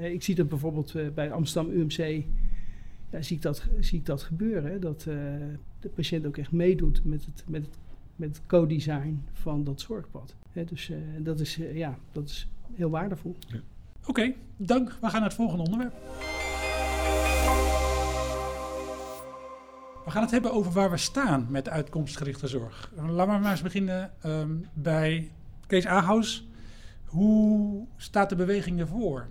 [SPEAKER 2] eh, ik zie dat bijvoorbeeld bij Amsterdam UMC, ja, zie, ik dat, zie ik dat gebeuren. Hè, dat eh, de patiënt ook echt meedoet met het, met het, met het co-design van dat zorgpad. Hè, dus eh, dat, is, ja, dat is heel waardevol.
[SPEAKER 1] Oké, dank. We gaan naar het volgende onderwerp. We gaan het hebben over waar we staan met uitkomstgerichte zorg. Laten we maar eens beginnen ehm, bij Kees Ahaus. Hoe staat de beweging ervoor?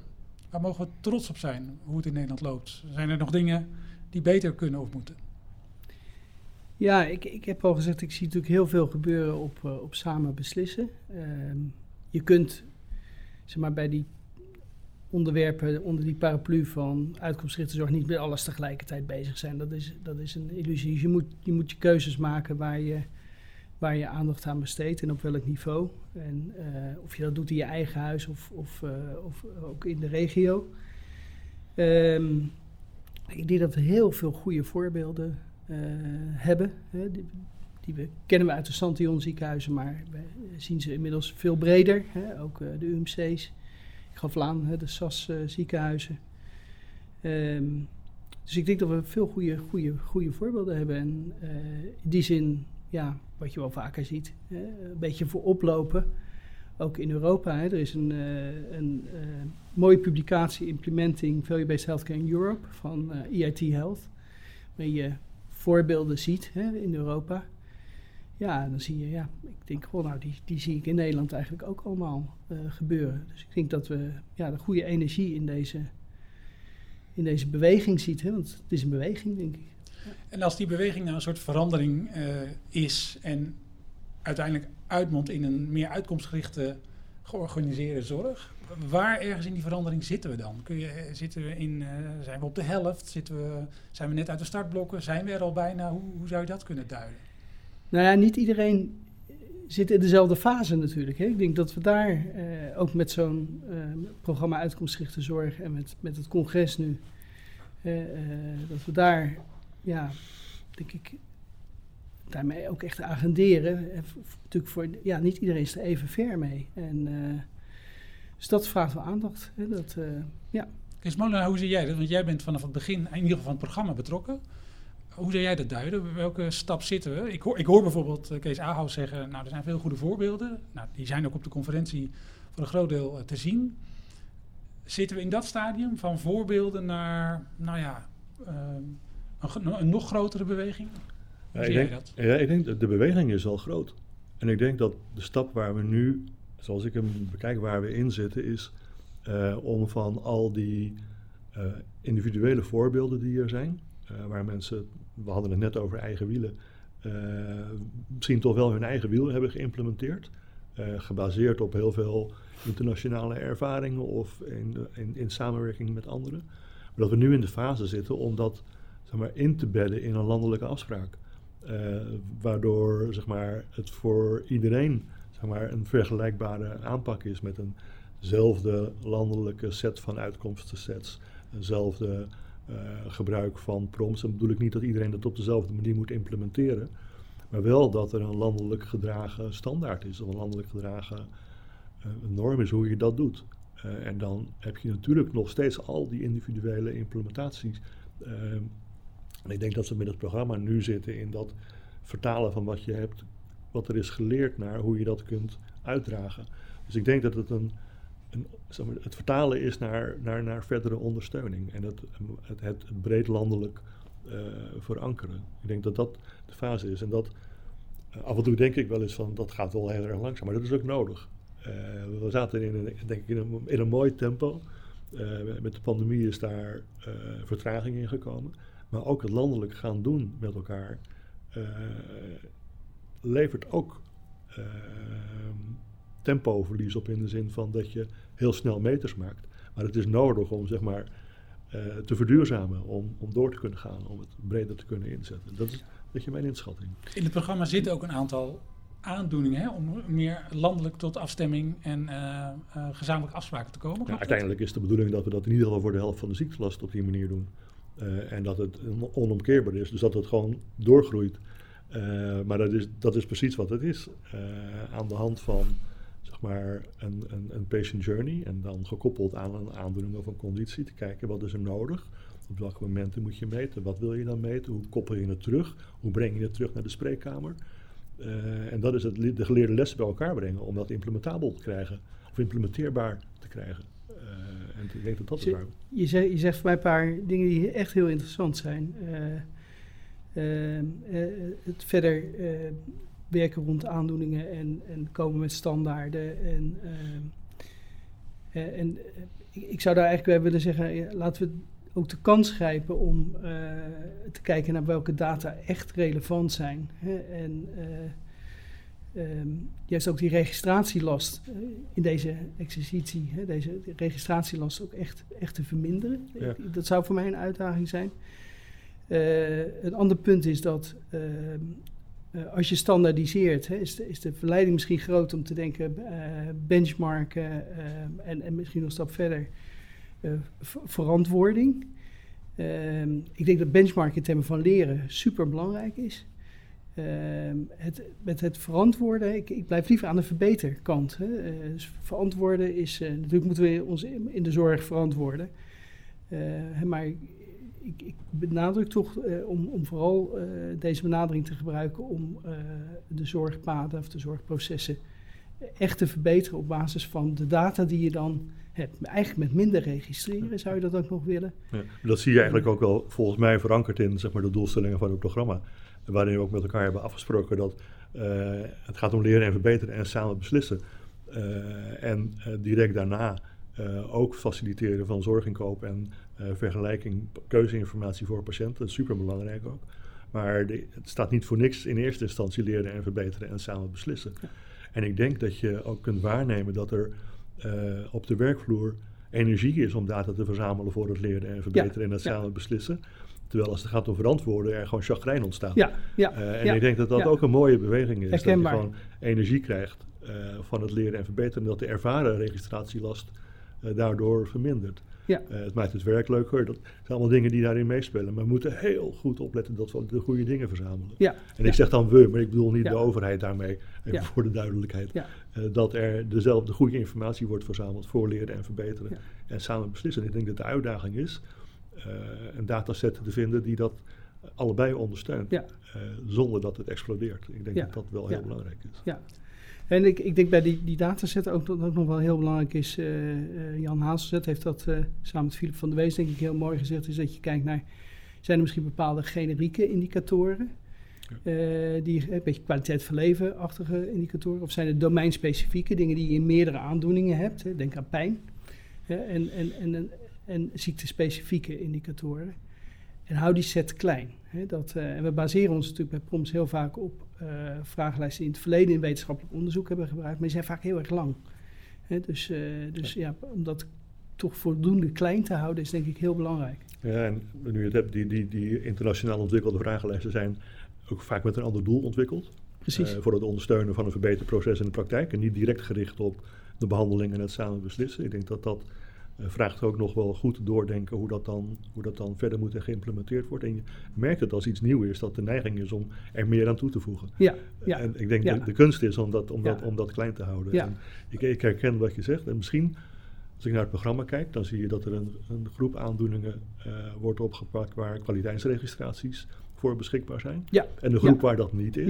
[SPEAKER 1] Waar mogen we trots op zijn, hoe het in Nederland loopt? Zijn er nog dingen die beter kunnen of moeten?
[SPEAKER 2] Ja, ik, ik heb al gezegd, ik zie natuurlijk heel veel gebeuren op, uh, op samen beslissen. Ehm, je kunt, zeg maar, bij die onderwerpen onder die paraplu van uitkomstgerichte zorg niet met alles tegelijkertijd bezig zijn. Dat is, dat is een illusie. Dus je moet, je moet je keuzes maken waar je, waar je aandacht aan besteedt en op welk niveau. En uh, of je dat doet in je eigen huis of, of, uh, of ook in de regio. Um, ik denk dat we heel veel goede voorbeelden hebben. Hè, die, we, kennen we uit de Santion ziekenhuizen, maar we zien ze inmiddels veel breder. Hè, ook de UMC's gaf de SAS uh, ziekenhuizen. Um, dus ik denk dat we veel goede, goede, goede voorbeelden hebben. En uh, in die zin, ja, wat je wel vaker ziet, een beetje voor oplopen. Ook in Europa. Hè, er is een, uh, een mooie publicatie, Implementing Value-Based Healthcare in Europe, van EIT Health. Waar je voorbeelden ziet hè, in Europa. Ja, dan zie je, ja, ik denk gewoon, nou, die, die zie ik in Nederland eigenlijk ook allemaal uh, gebeuren. Dus ik denk dat we ja, de goede energie in deze, in deze beweging ziet, hè, want het is een beweging, denk ik.
[SPEAKER 1] En als die beweging nou een soort verandering uh, is en uiteindelijk uitmondt in een meer uitkomstgerichte georganiseerde zorg, waar ergens in die verandering zitten we dan? Kun je, zitten we in, zijn we op de helft? Zitten we, zijn we net uit de startblokken? Zijn we er al bijna? Hoe, hoe zou je dat kunnen duiden?
[SPEAKER 2] Nou ja, niet iedereen zit in dezelfde fase natuurlijk. Hè. Ik denk dat we daar uh, ook met zo'n uh, programma Uitkomstgerichte Zorg en met, met het congres nu, uh, dat we daar, ja, denk ik, daarmee ook echt agenderen. natuurlijk voor, ja, niet iedereen is er even ver mee. En, dus dat vraagt wel aandacht. Hè, dat, ja.
[SPEAKER 1] Kees Molenaar, hoe zie jij dat? Want jij bent vanaf het begin, in ieder geval van het programma betrokken. Hoe zou jij dat duiden? Welke stap zitten we? Ik hoor, ik hoor bijvoorbeeld Kees Ahaus zeggen, nou er zijn veel goede voorbeelden. Nou, die zijn ook op de conferentie voor een groot deel uh, te zien. Zitten we in dat stadium van voorbeelden naar, nou ja, uh, een, een, nog grotere beweging?
[SPEAKER 3] Ja, ik denk,
[SPEAKER 1] dat?
[SPEAKER 3] Ja, ik denk dat de beweging is al groot. En ik denk dat de stap waar we nu, zoals ik hem bekijk, waar we in zitten, is uh, om van al die uh, individuele voorbeelden die er zijn, uh, waar mensen, we hadden het net over eigen wielen, uh, misschien toch wel hun eigen wiel hebben geïmplementeerd. Uh, gebaseerd op heel veel internationale ervaringen of in, in, in, samenwerking met anderen. Maar dat we nu in de fase zitten om dat zeg maar, in te bedden in een landelijke afspraak. waardoor zeg maar, het voor iedereen zeg maar, een vergelijkbare aanpak is met eenzelfde landelijke set van uitkomstensets, eenzelfde gebruik van prompts. Dan bedoel ik niet dat iedereen dat op dezelfde manier moet implementeren. Maar wel dat er een landelijk gedragen standaard is, of een landelijk gedragen uh, norm is hoe je dat doet. Uh, en dan heb je natuurlijk nog steeds al die individuele implementaties. en ik denk dat we met het programma nu zitten in dat vertalen van wat je hebt, wat er is geleerd naar hoe je dat kunt uitdragen. Dus ik denk dat het een, het vertalen is naar, naar, naar verdere ondersteuning en het, het, het breed landelijk uh, verankeren. Ik denk dat dat de fase is. En dat uh, af en toe denk ik wel eens van dat gaat wel heel erg langzaam, maar dat is ook nodig. Uh, we zaten in een, denk ik in een, in een mooi tempo. met de pandemie is daar vertraging in gekomen. Maar ook het landelijk gaan doen met elkaar levert ook tempoverlies op in de zin van dat je heel snel meters maakt. Maar het is nodig om zeg maar uh, te verduurzamen, om, om door te kunnen gaan, om het breder te kunnen inzetten. Dat is een beetje mijn inschatting.
[SPEAKER 1] In het programma zitten ook een aantal aandoeningen hè, om meer landelijk tot afstemming en uh, uh, gezamenlijke afspraken te komen.
[SPEAKER 3] Ja, uiteindelijk is de bedoeling dat we dat in ieder geval voor de helft van de ziektelast op die manier doen. en dat het onomkeerbaar is, dus dat het gewoon doorgroeit. maar dat is, dat is precies wat het is. aan de hand van zeg maar een, een, een, patient journey en dan gekoppeld aan een aandoening of een conditie te kijken wat is er nodig. Op welke momenten moet je meten? Wat wil je dan meten? Hoe koppel je het terug? Hoe breng je het terug naar de spreekkamer? Uh, en dat is het, de geleerde lessen bij elkaar brengen om dat implementabel te krijgen of implementeerbaar te krijgen. Uh, en ik denk dat dat
[SPEAKER 2] je,
[SPEAKER 3] waar.
[SPEAKER 2] Je, zegt, je zegt voor mij een paar dingen die echt heel interessant zijn. Uh, Ehm, eh, het verder eh, werken rond aandoeningen en, en komen met standaarden. En, ehm, eh, en eh, ik, zou daar eigenlijk bij willen zeggen, laten we ook de kans grijpen om eh, te kijken naar welke data echt relevant zijn. Hè? En eh, ehm, juist ook die registratielast eh, in deze exercitie, hè, deze registratielast ook echt, echt te verminderen.
[SPEAKER 3] Ja.
[SPEAKER 2] Ik- Dat zou voor mij een uitdaging zijn. Eh, een ander punt is dat eh, als je standaardiseert, hè, is, de, is de verleiding misschien groot om te denken eh, benchmarken ehm, en, en misschien nog een stap verder eh, verantwoording. Ehm, ik denk dat benchmarken in termen van leren super belangrijk is. Ehm, het, met het verantwoorden, ik, ik blijf liever aan de verbeterkant. Hè. Eh, dus verantwoorden is, eh, natuurlijk moeten we ons in, in de zorg verantwoorden. Eh, maar ik, ik benadruk toch eh, om, om vooral eh, deze benadering te gebruiken om eh, de zorgpaden of de zorgprocessen echt te verbeteren op basis van de data die je dan hebt. Eigenlijk met minder registreren zou je dat ook nog willen.
[SPEAKER 3] Ja, dat zie je eigenlijk ook wel volgens mij verankerd in zeg maar, de doelstellingen van het programma. Waarin we ook met elkaar hebben afgesproken dat het gaat om leren en verbeteren en samen beslissen. En direct daarna ook faciliteren van zorginkoop en vergelijking, keuzeinformatie voor patiënten. Dat is super belangrijk ook. Maar de- het staat niet voor niks in eerste instantie leren en verbeteren en samen beslissen.
[SPEAKER 2] Ja.
[SPEAKER 3] En ik denk dat je ook kunt waarnemen dat er eh, op de werkvloer energie is om data te verzamelen voor het leren en verbeteren en het
[SPEAKER 2] ja.
[SPEAKER 3] samen beslissen. Terwijl als het gaat om verantwoorden, er gewoon chagrijn ontstaat.
[SPEAKER 2] Ja, ja,
[SPEAKER 3] Eh, en
[SPEAKER 2] ja,
[SPEAKER 3] ik denk dat dat ook een mooie beweging is.
[SPEAKER 2] Herkenbaar.
[SPEAKER 3] Dat je gewoon energie krijgt eh, van het leren en verbeteren. En dat de ervaren registratielast eh, daardoor vermindert.
[SPEAKER 2] Ja.
[SPEAKER 3] Eh, het maakt het werk leuker. Dat zijn allemaal dingen die daarin meespelen. Maar we moeten heel goed opletten dat we de goede dingen verzamelen.
[SPEAKER 2] ja,
[SPEAKER 3] En ik zeg dan we, maar ik bedoel niet de overheid daarmee. Even voor de duidelijkheid. Eh, dat er dezelfde goede informatie wordt verzameld voor leren en verbeteren. En samen beslissen. Ik denk dat de uitdaging is eh, een dataset te vinden die dat allebei ondersteunt.
[SPEAKER 2] Ja.
[SPEAKER 3] zonder dat het explodeert. Ik denk
[SPEAKER 2] Ja.
[SPEAKER 3] dat dat wel heel
[SPEAKER 2] Ja.
[SPEAKER 3] belangrijk is.
[SPEAKER 2] En ik, ik denk bij die, die dataset ook dat ook nog wel heel belangrijk is. eh, Jan Hazelzet heeft dat eh, samen met Philip van der Wees denk ik heel mooi gezegd. Is dat je kijkt naar, zijn er misschien bepaalde generieke indicatoren? die een beetje kwaliteit van leven-achtige indicatoren. Of zijn het domeinspecifieke dingen die je in meerdere aandoeningen hebt? Hè? Denk aan pijn. en, en, en, en, ziektespecifieke indicatoren. En hou die set klein. Hè? Dat, en we baseren ons natuurlijk bij PROMS heel vaak op vragenlijsten die in het verleden in wetenschappelijk onderzoek hebben gebruikt. Maar die zijn vaak heel erg lang. Dus, eh, dus ja. om dat toch voldoende klein te houden is denk ik heel belangrijk.
[SPEAKER 3] Ja, en nu je het hebt, die, die, die internationaal ontwikkelde vragenlijsten zijn ook vaak met een ander doel ontwikkeld.
[SPEAKER 2] Precies.
[SPEAKER 3] Eh, voor het ondersteunen van een verbeterproces in de praktijk. En niet direct gericht op de behandeling en het samen beslissen. Ik denk dat dat eh, vraagt ook nog wel goed doordenken hoe dat, dan, hoe dat dan verder moet en geïmplementeerd wordt. En je merkt het als iets nieuw is, dat de neiging is om er meer aan toe te voegen.
[SPEAKER 2] ja, ja.
[SPEAKER 3] En ik denk
[SPEAKER 2] ja.
[SPEAKER 3] dat de kunst is om dat, om dat, om dat klein te houden.
[SPEAKER 2] Ja.
[SPEAKER 3] En ik, ik herken wat je zegt. En misschien, als ik naar het programma kijk, dan zie je dat er een, een groep aandoeningen eh, wordt opgepakt waar kwaliteitsregistraties voor beschikbaar zijn.
[SPEAKER 2] ja.
[SPEAKER 3] En de groep
[SPEAKER 2] Ja.
[SPEAKER 3] waar dat niet is.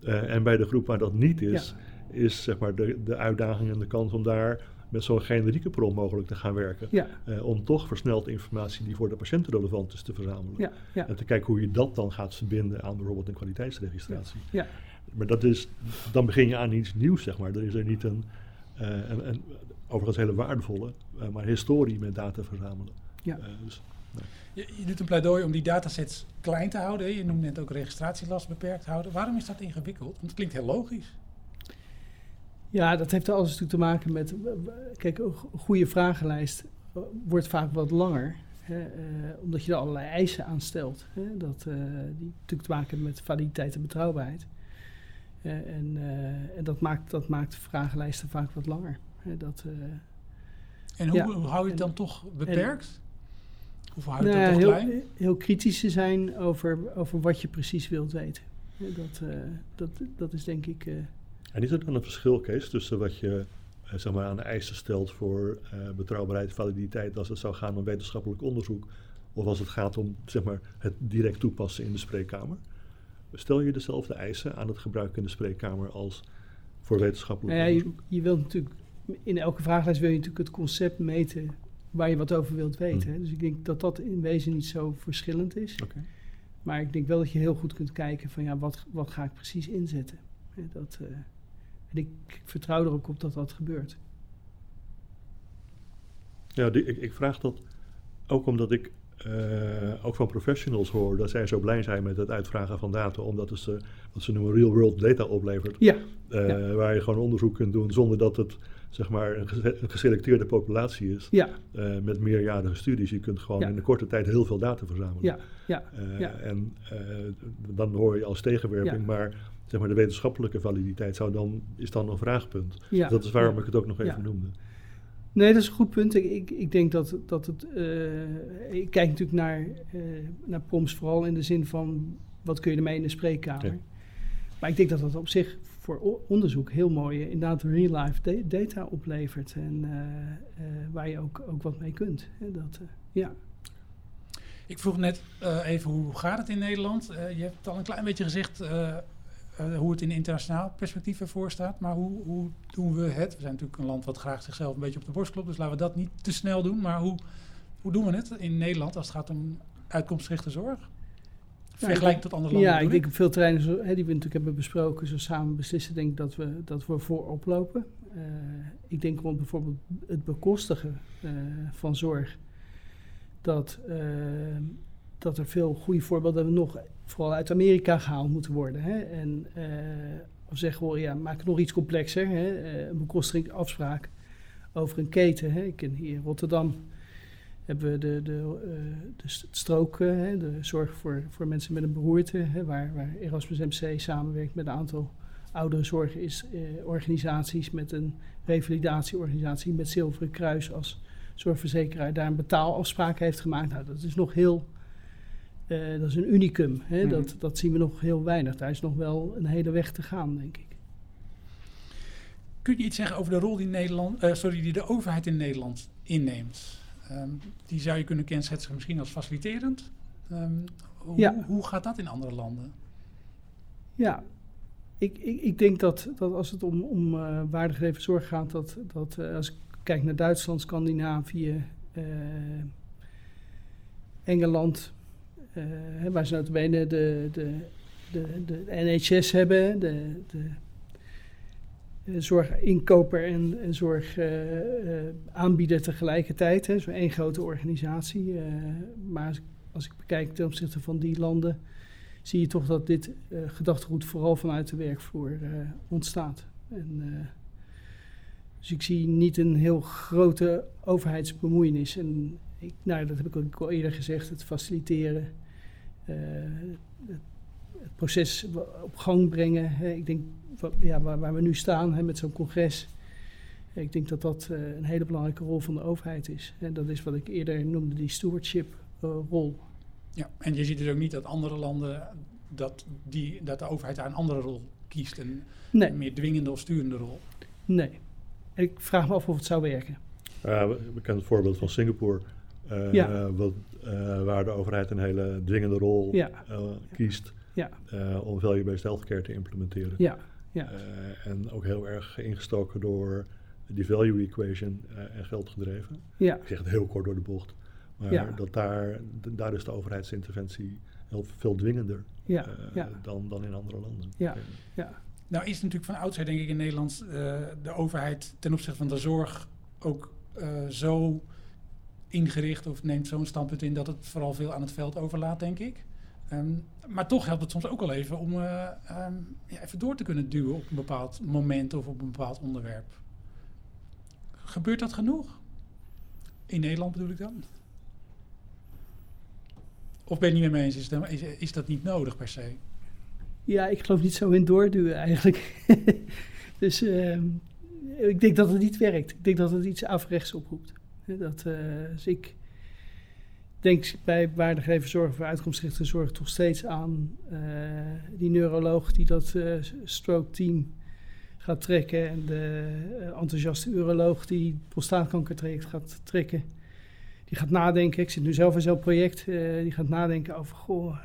[SPEAKER 2] Ja.
[SPEAKER 3] eh, en bij de groep waar dat niet is, is zeg maar de, de uitdaging en de kans om daar met zo'n generieke bron mogelijk te gaan werken.
[SPEAKER 2] Ja,
[SPEAKER 3] Eh, om toch versneld informatie die voor de patiënt relevant is te verzamelen.
[SPEAKER 2] ja, ja.
[SPEAKER 3] En te kijken hoe je dat dan gaat verbinden aan bijvoorbeeld een kwaliteitsregistratie.
[SPEAKER 2] ja.
[SPEAKER 3] Maar dat is, dan begin je aan iets nieuws, zeg maar. Er is er niet een, eh, een, een overigens hele waardevolle, eh, maar historie met data verzamelen.
[SPEAKER 2] Ja.
[SPEAKER 3] Dus,
[SPEAKER 1] Je, je doet een pleidooi om die datasets klein te houden. hè. Je noemt net ook registratielast beperkt houden. Waarom is dat ingewikkeld? Want het klinkt heel logisch.
[SPEAKER 2] Ja, dat heeft alles natuurlijk te maken met. Kijk, een go- goede vragenlijst eh, wordt vaak wat langer. Hè, eh, omdat je er allerlei eisen aan stelt. Hè, dat, eh, die natuurlijk te maken hebben met validiteit en betrouwbaarheid. En en dat, maakt, dat maakt vragenlijsten vaak wat langer. Hè, dat,
[SPEAKER 1] En hoe,
[SPEAKER 2] Ja.
[SPEAKER 1] hoe hou je het dan
[SPEAKER 2] En-
[SPEAKER 1] toch beperkt? Of hou je
[SPEAKER 2] nou
[SPEAKER 1] het dan toch
[SPEAKER 2] heel,
[SPEAKER 1] klein?
[SPEAKER 2] heel kritisch te zijn over, over wat je precies wilt weten. Dat, dat, dat is denk ik.
[SPEAKER 3] En is er dan een verschil, Kees, tussen wat je eh, zeg maar aan de eisen stelt voor eh, betrouwbaarheid, validiteit, als het zou gaan om wetenschappelijk onderzoek, of als het gaat om zeg maar, het direct toepassen in de spreekkamer? Stel je dezelfde eisen aan het gebruik in de spreekkamer als voor wetenschappelijk
[SPEAKER 2] Nou ja, je,
[SPEAKER 3] onderzoek?
[SPEAKER 2] je wilt natuurlijk, in elke vragenlijst wil je natuurlijk het concept meten waar je wat over wilt weten.
[SPEAKER 3] Hmm.
[SPEAKER 2] Dus ik denk dat dat in wezen niet zo verschillend is. Maar ik denk wel dat je heel goed kunt kijken van ja, wat, wat ga ik precies inzetten. Dat, eh, en ik, ik vertrouw er ook op dat dat gebeurt.
[SPEAKER 3] Ja, die, ik, ik vraag dat ook omdat ik eh, ook van professionals hoor dat zij zo blij zijn met het uitvragen van data, omdat het ze, wat ze noemen real world data oplevert.
[SPEAKER 2] Ja,
[SPEAKER 3] Eh,
[SPEAKER 2] ja.
[SPEAKER 3] Waar je gewoon onderzoek kunt doen zonder dat het zeg maar een, gese- een geselecteerde populatie is.
[SPEAKER 2] ja,
[SPEAKER 3] eh, met meerjarige studies. Je kunt gewoon
[SPEAKER 2] Ja.
[SPEAKER 3] in een korte tijd heel veel data verzamelen.
[SPEAKER 2] ja, ja,
[SPEAKER 3] Eh,
[SPEAKER 2] ja.
[SPEAKER 3] En eh, dan hoor je als tegenwerping, maar zeg maar de wetenschappelijke validiteit zou dan, is dan een vraagpunt.
[SPEAKER 2] ja.
[SPEAKER 3] dat is waarom ik het ook nog even
[SPEAKER 2] Ja.
[SPEAKER 3] noemde.
[SPEAKER 2] Nee, dat is een goed punt. Ik, ik, ik denk dat, dat het. ik kijk natuurlijk naar, naar prompts vooral in de zin van wat kun je ermee in de spreekkamer. Maar ik denk dat dat op zich voor onderzoek heel mooi eh, inderdaad real-life da- data oplevert. En eh, eh, waar je ook, ook wat mee kunt. Dat, ja.
[SPEAKER 1] Ik vroeg net even hoe gaat het in Nederland? Je hebt al een klein beetje gezegd hoe het in internationaal perspectief ervoor staat. Maar hoe, hoe doen we het? We zijn natuurlijk een land wat graag zichzelf een beetje op de borst klopt. Dus laten we dat niet te snel doen. Maar hoe, hoe doen we het in Nederland als het gaat om uitkomstgerichte zorg? Vergelijking tot andere landen
[SPEAKER 2] Ja, ik denk op veel terreinen zo, hè, die we natuurlijk hebben besproken, zo samen beslissen, denk ik dat we, dat we voorop lopen. Eh, ik denk rond bijvoorbeeld het bekostigen eh, van zorg, dat, eh, dat er veel goede voorbeelden nog vooral uit Amerika gehaald moeten worden. Hè? En of zeggen we, ja, maak het nog iets complexer, hè? Een bekostigingsafspraak over een keten. Hè? Ik ken hier in Rotterdam hebben we de, de, eh, de st- strook, eh, hè, de zorg voor, voor mensen met een beroerte, hè, waar, waar Erasmus MC samenwerkt met een aantal ouderenzorgorganisaties, met een revalidatieorganisatie, met Zilveren Kruis als zorgverzekeraar, daar een betaalafspraak heeft gemaakt. Nou, dat is nog heel, eh, dat is een unicum. Hè,
[SPEAKER 1] Mhm.
[SPEAKER 2] dat, dat zien we nog heel weinig. Daar is nog wel een hele weg te gaan, denk ik.
[SPEAKER 1] Kun je iets zeggen over de rol die, Nederland, eh, sorry, die de overheid in Nederland inneemt? Ehm, die zou je kunnen kenschetsen misschien als faciliterend. Ehm, hoe,
[SPEAKER 2] Ja.
[SPEAKER 1] hoe gaat dat in andere landen?
[SPEAKER 2] Ja, ik, ik, ik denk dat, dat als het om, om eh waardegedreven zorg gaat, dat, dat eh, als ik kijk naar Duitsland, Scandinavië, eh, Engeland, waar ze notabene de, de, de, de NHS hebben, de, de, zorginkoper en, en zorgaanbieder tegelijkertijd. hè, Zo'n één grote organisatie. eh, maar als ik, bekijk ten opzichte van die landen, zie je toch dat dit eh, gedachtegoed vooral vanuit de werkvloer eh, ontstaat. En, eh, dus ik zie niet een heel grote overheidsbemoeienis. En ik, nou, dat heb ik ook al eerder gezegd, het faciliteren, eh, het, het proces op gang brengen. Hè. Ik denk ja, waar, waar we nu staan hè, met zo'n congres. Ik denk dat dat eh, een hele belangrijke rol van de overheid is. En dat is wat ik eerder noemde, die stewardship eh, rol.
[SPEAKER 1] Ja, en je ziet dus ook niet dat andere landen, dat, die, dat de overheid daar een andere rol kiest. Een,
[SPEAKER 2] Nee,
[SPEAKER 1] een meer dwingende of sturende rol.
[SPEAKER 2] nee. En ik vraag me af of het zou werken.
[SPEAKER 3] Ja, we kennen het voorbeeld van Singapore, eh,
[SPEAKER 2] Ja.
[SPEAKER 3] wat, eh, waar de overheid een hele dwingende rol
[SPEAKER 2] Ja.
[SPEAKER 3] eh, kiest
[SPEAKER 2] Ja.
[SPEAKER 3] eh, om value-based healthcare te implementeren.
[SPEAKER 2] Ja, ja.
[SPEAKER 3] Eh, en ook heel erg ingestoken door die value equation eh, en geld gedreven.
[SPEAKER 2] ja.
[SPEAKER 3] Ik zeg het heel kort door de bocht. Maar
[SPEAKER 2] Ja.
[SPEAKER 3] dat daar, daar is de overheidsinterventie heel veel dwingender
[SPEAKER 2] Ja,
[SPEAKER 3] eh,
[SPEAKER 2] ja,
[SPEAKER 3] dan, dan in andere landen.
[SPEAKER 2] Ja. ja.
[SPEAKER 1] Nou is natuurlijk van oudsher denk ik in Nederland eh, de overheid ten opzichte van de zorg ook eh, zo ingericht of neemt zo'n standpunt in dat het vooral veel aan het veld overlaat, denk ik. Ehm, maar toch helpt het soms ook wel even om eh, ehm, ja, even door te kunnen duwen op een bepaald moment of op een bepaald onderwerp. Gebeurt dat genoeg? In Nederland bedoel ik dan? Of ben je niet mee eens? Is, dat- is, dat niet nodig per se?
[SPEAKER 2] Ja, ik geloof niet zo in doorduwen eigenlijk. dus ehm, ik denk dat het niet werkt. Ik denk dat het iets averechts oproept. Dat, dus ik denk bij waardegedreven zorg voor uitkomstgerichte zorg toch steeds aan eh, die neuroloog die dat eh, stroke team gaat trekken. En de eh, enthousiaste uroloog die prostaatkankertraject gaat trekken. Die gaat nadenken, ik zit nu zelf in zo'n project, die gaat nadenken over, goh,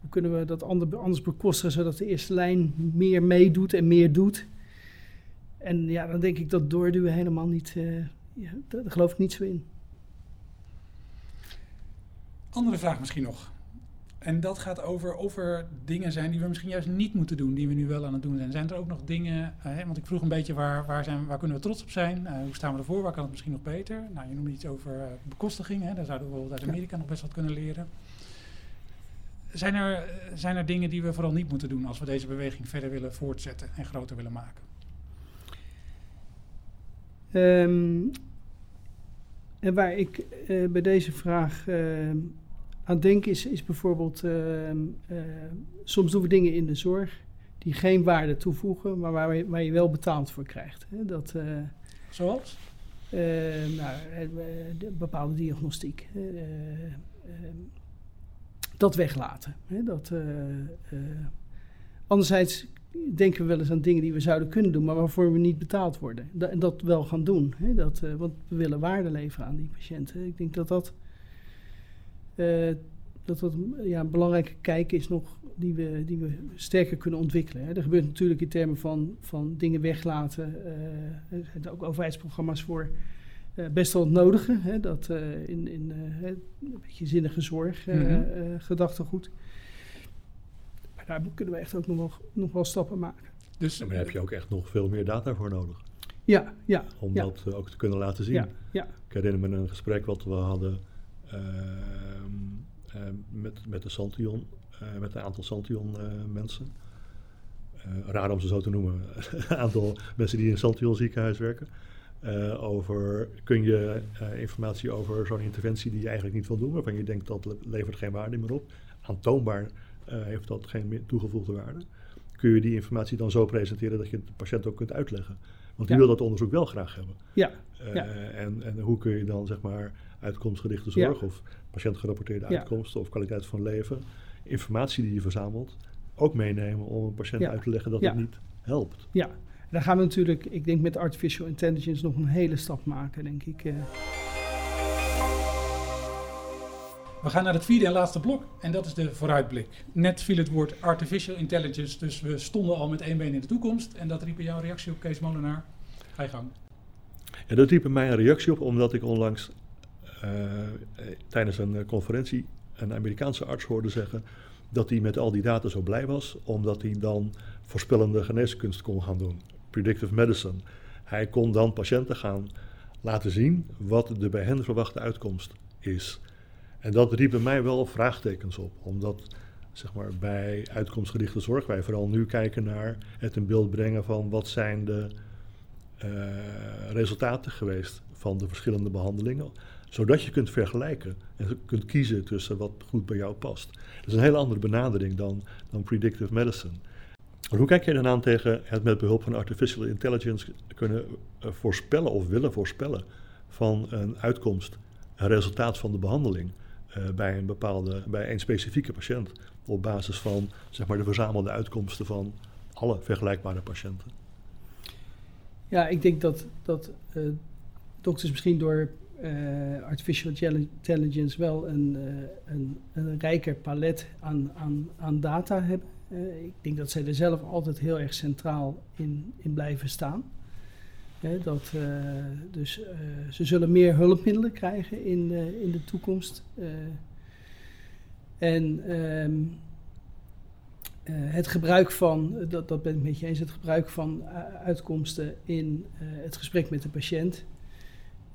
[SPEAKER 2] hoe kunnen we dat ander- anders bekostigen zodat de eerste lijn meer meedoet en meer doet. En ja, dan denk ik dat doorduwen helemaal niet, ja, daar geloof ik niet zo in.
[SPEAKER 1] Andere vraag misschien nog. En dat gaat over of er dingen zijn die we misschien juist niet moeten doen, die we nu wel aan het doen zijn. Zijn er ook nog dingen, uh, want ik vroeg een beetje waar, waar, zijn, waar kunnen we trots op zijn? Uh, hoe staan we ervoor? Waar kan het misschien nog beter? Nou, je noemde iets over uh, bekostiging, hè? daar zouden we bijvoorbeeld uit Amerika nog best wat kunnen leren. Zijn er, zijn er dingen die we vooral niet moeten doen als we deze beweging verder willen voortzetten en groter willen maken?
[SPEAKER 2] Um, en waar ik bij deze vraag aan denken is, is bijvoorbeeld, uh, uh, soms doen we dingen in de zorg die geen waarde toevoegen, maar waar, je, waar je wel betaald voor krijgt. Hè? Dat, uh,
[SPEAKER 1] Zoals?
[SPEAKER 2] nou, bepaalde diagnostiek. dat weglaten. Hè? Dat, anderzijds denken we wel eens aan dingen die we zouden kunnen doen, maar waarvoor we niet betaald worden. en dat wel gaan doen. Hè? Dat, want we willen waarde leveren aan die patiënten. Ik denk dat dat dat dat ja, een belangrijke kijk is nog die we, die we sterker kunnen ontwikkelen. Hè. Er gebeurt natuurlijk in termen van, van dingen weglaten. Uh, er zijn ook overheidsprogramma's voor uh, best wel het nodige. Hè, dat in, in een beetje zinnige zorg, mm -hmm. gedachtegoed. Maar daar kunnen we echt ook nog wel, nog wel stappen maken.
[SPEAKER 3] Dus maar daar heb je ook echt nog veel meer data voor nodig.
[SPEAKER 2] Ja, ja.
[SPEAKER 3] Om
[SPEAKER 2] ja.
[SPEAKER 3] dat ook te kunnen laten zien.
[SPEAKER 2] Ja, ja.
[SPEAKER 3] Ik herinner me een gesprek wat we hadden met, met de Santion, eh, met een aantal Santion eh, mensen. Eh, raar om ze zo te noemen, een aantal mensen die in Santion ziekenhuis werken. over, kun je informatie over zo'n interventie die je eigenlijk niet wil doen, waarvan je denkt dat levert geen waarde meer op, aantoonbaar heeft dat geen toegevoegde waarde, kun je die informatie dan zo presenteren dat je het de patiënt ook kunt uitleggen. Want die wil dat onderzoek wel graag hebben.
[SPEAKER 2] Ja.
[SPEAKER 3] ja. En, en hoe kun je dan zeg maar uitkomstgerichte zorg of patiëntgerapporteerde uitkomsten of kwaliteit van leven, informatie die je verzamelt, ook meenemen om een patiënt uit te leggen dat het niet helpt.
[SPEAKER 2] Ja, daar gaan we natuurlijk, ik denk met artificial intelligence nog een hele stap maken, denk ik. Eh.
[SPEAKER 1] We gaan naar het vierde en laatste blok en dat is de vooruitblik. Net viel het woord artificial intelligence, dus we stonden al met één been in de toekomst. En dat riep in jouw reactie op Kees Molenaar. Ga je gang.
[SPEAKER 3] Ja, dat riep in mij een reactie op omdat ik onlangs tijdens een eh, conferentie een Amerikaanse arts hoorde zeggen dat hij met al die data zo blij was, omdat hij dan voorspellende geneeskunst kon gaan doen, predictive medicine. Hij kon dan patiënten gaan laten zien wat de bij hen verwachte uitkomst is. En dat riep bij mij wel vraagtekens op, omdat zeg maar, bij uitkomstgerichte zorg wij vooral nu kijken naar het in beeld brengen van wat zijn de uh, resultaten geweest van de verschillende behandelingen zodat je kunt vergelijken en kunt kiezen tussen wat goed bij jou past. Dat is een hele andere benadering dan, dan predictive medicine. Hoe kijk jij dan aan tegen het met behulp van artificial intelligence kunnen eh, voorspellen of willen voorspellen van een uitkomst, een resultaat van de behandeling uh, bij een bepaalde, bij een specifieke patiënt op basis van zeg maar, de verzamelde uitkomsten van alle vergelijkbare patiënten?
[SPEAKER 2] Ja, ik denk dat, dat uh, dokters misschien door artificial intelligence wel een, uh, een, een, rijker palet aan, aan, aan data hebben. Uh, ik denk dat zij er zelf altijd heel erg centraal in, in blijven staan. dat, dus ze zullen meer hulpmiddelen krijgen in, in de toekomst. en um, het gebruik van, dat, dat ben ik met je eens, het gebruik van uitkomsten in het gesprek met de patiënt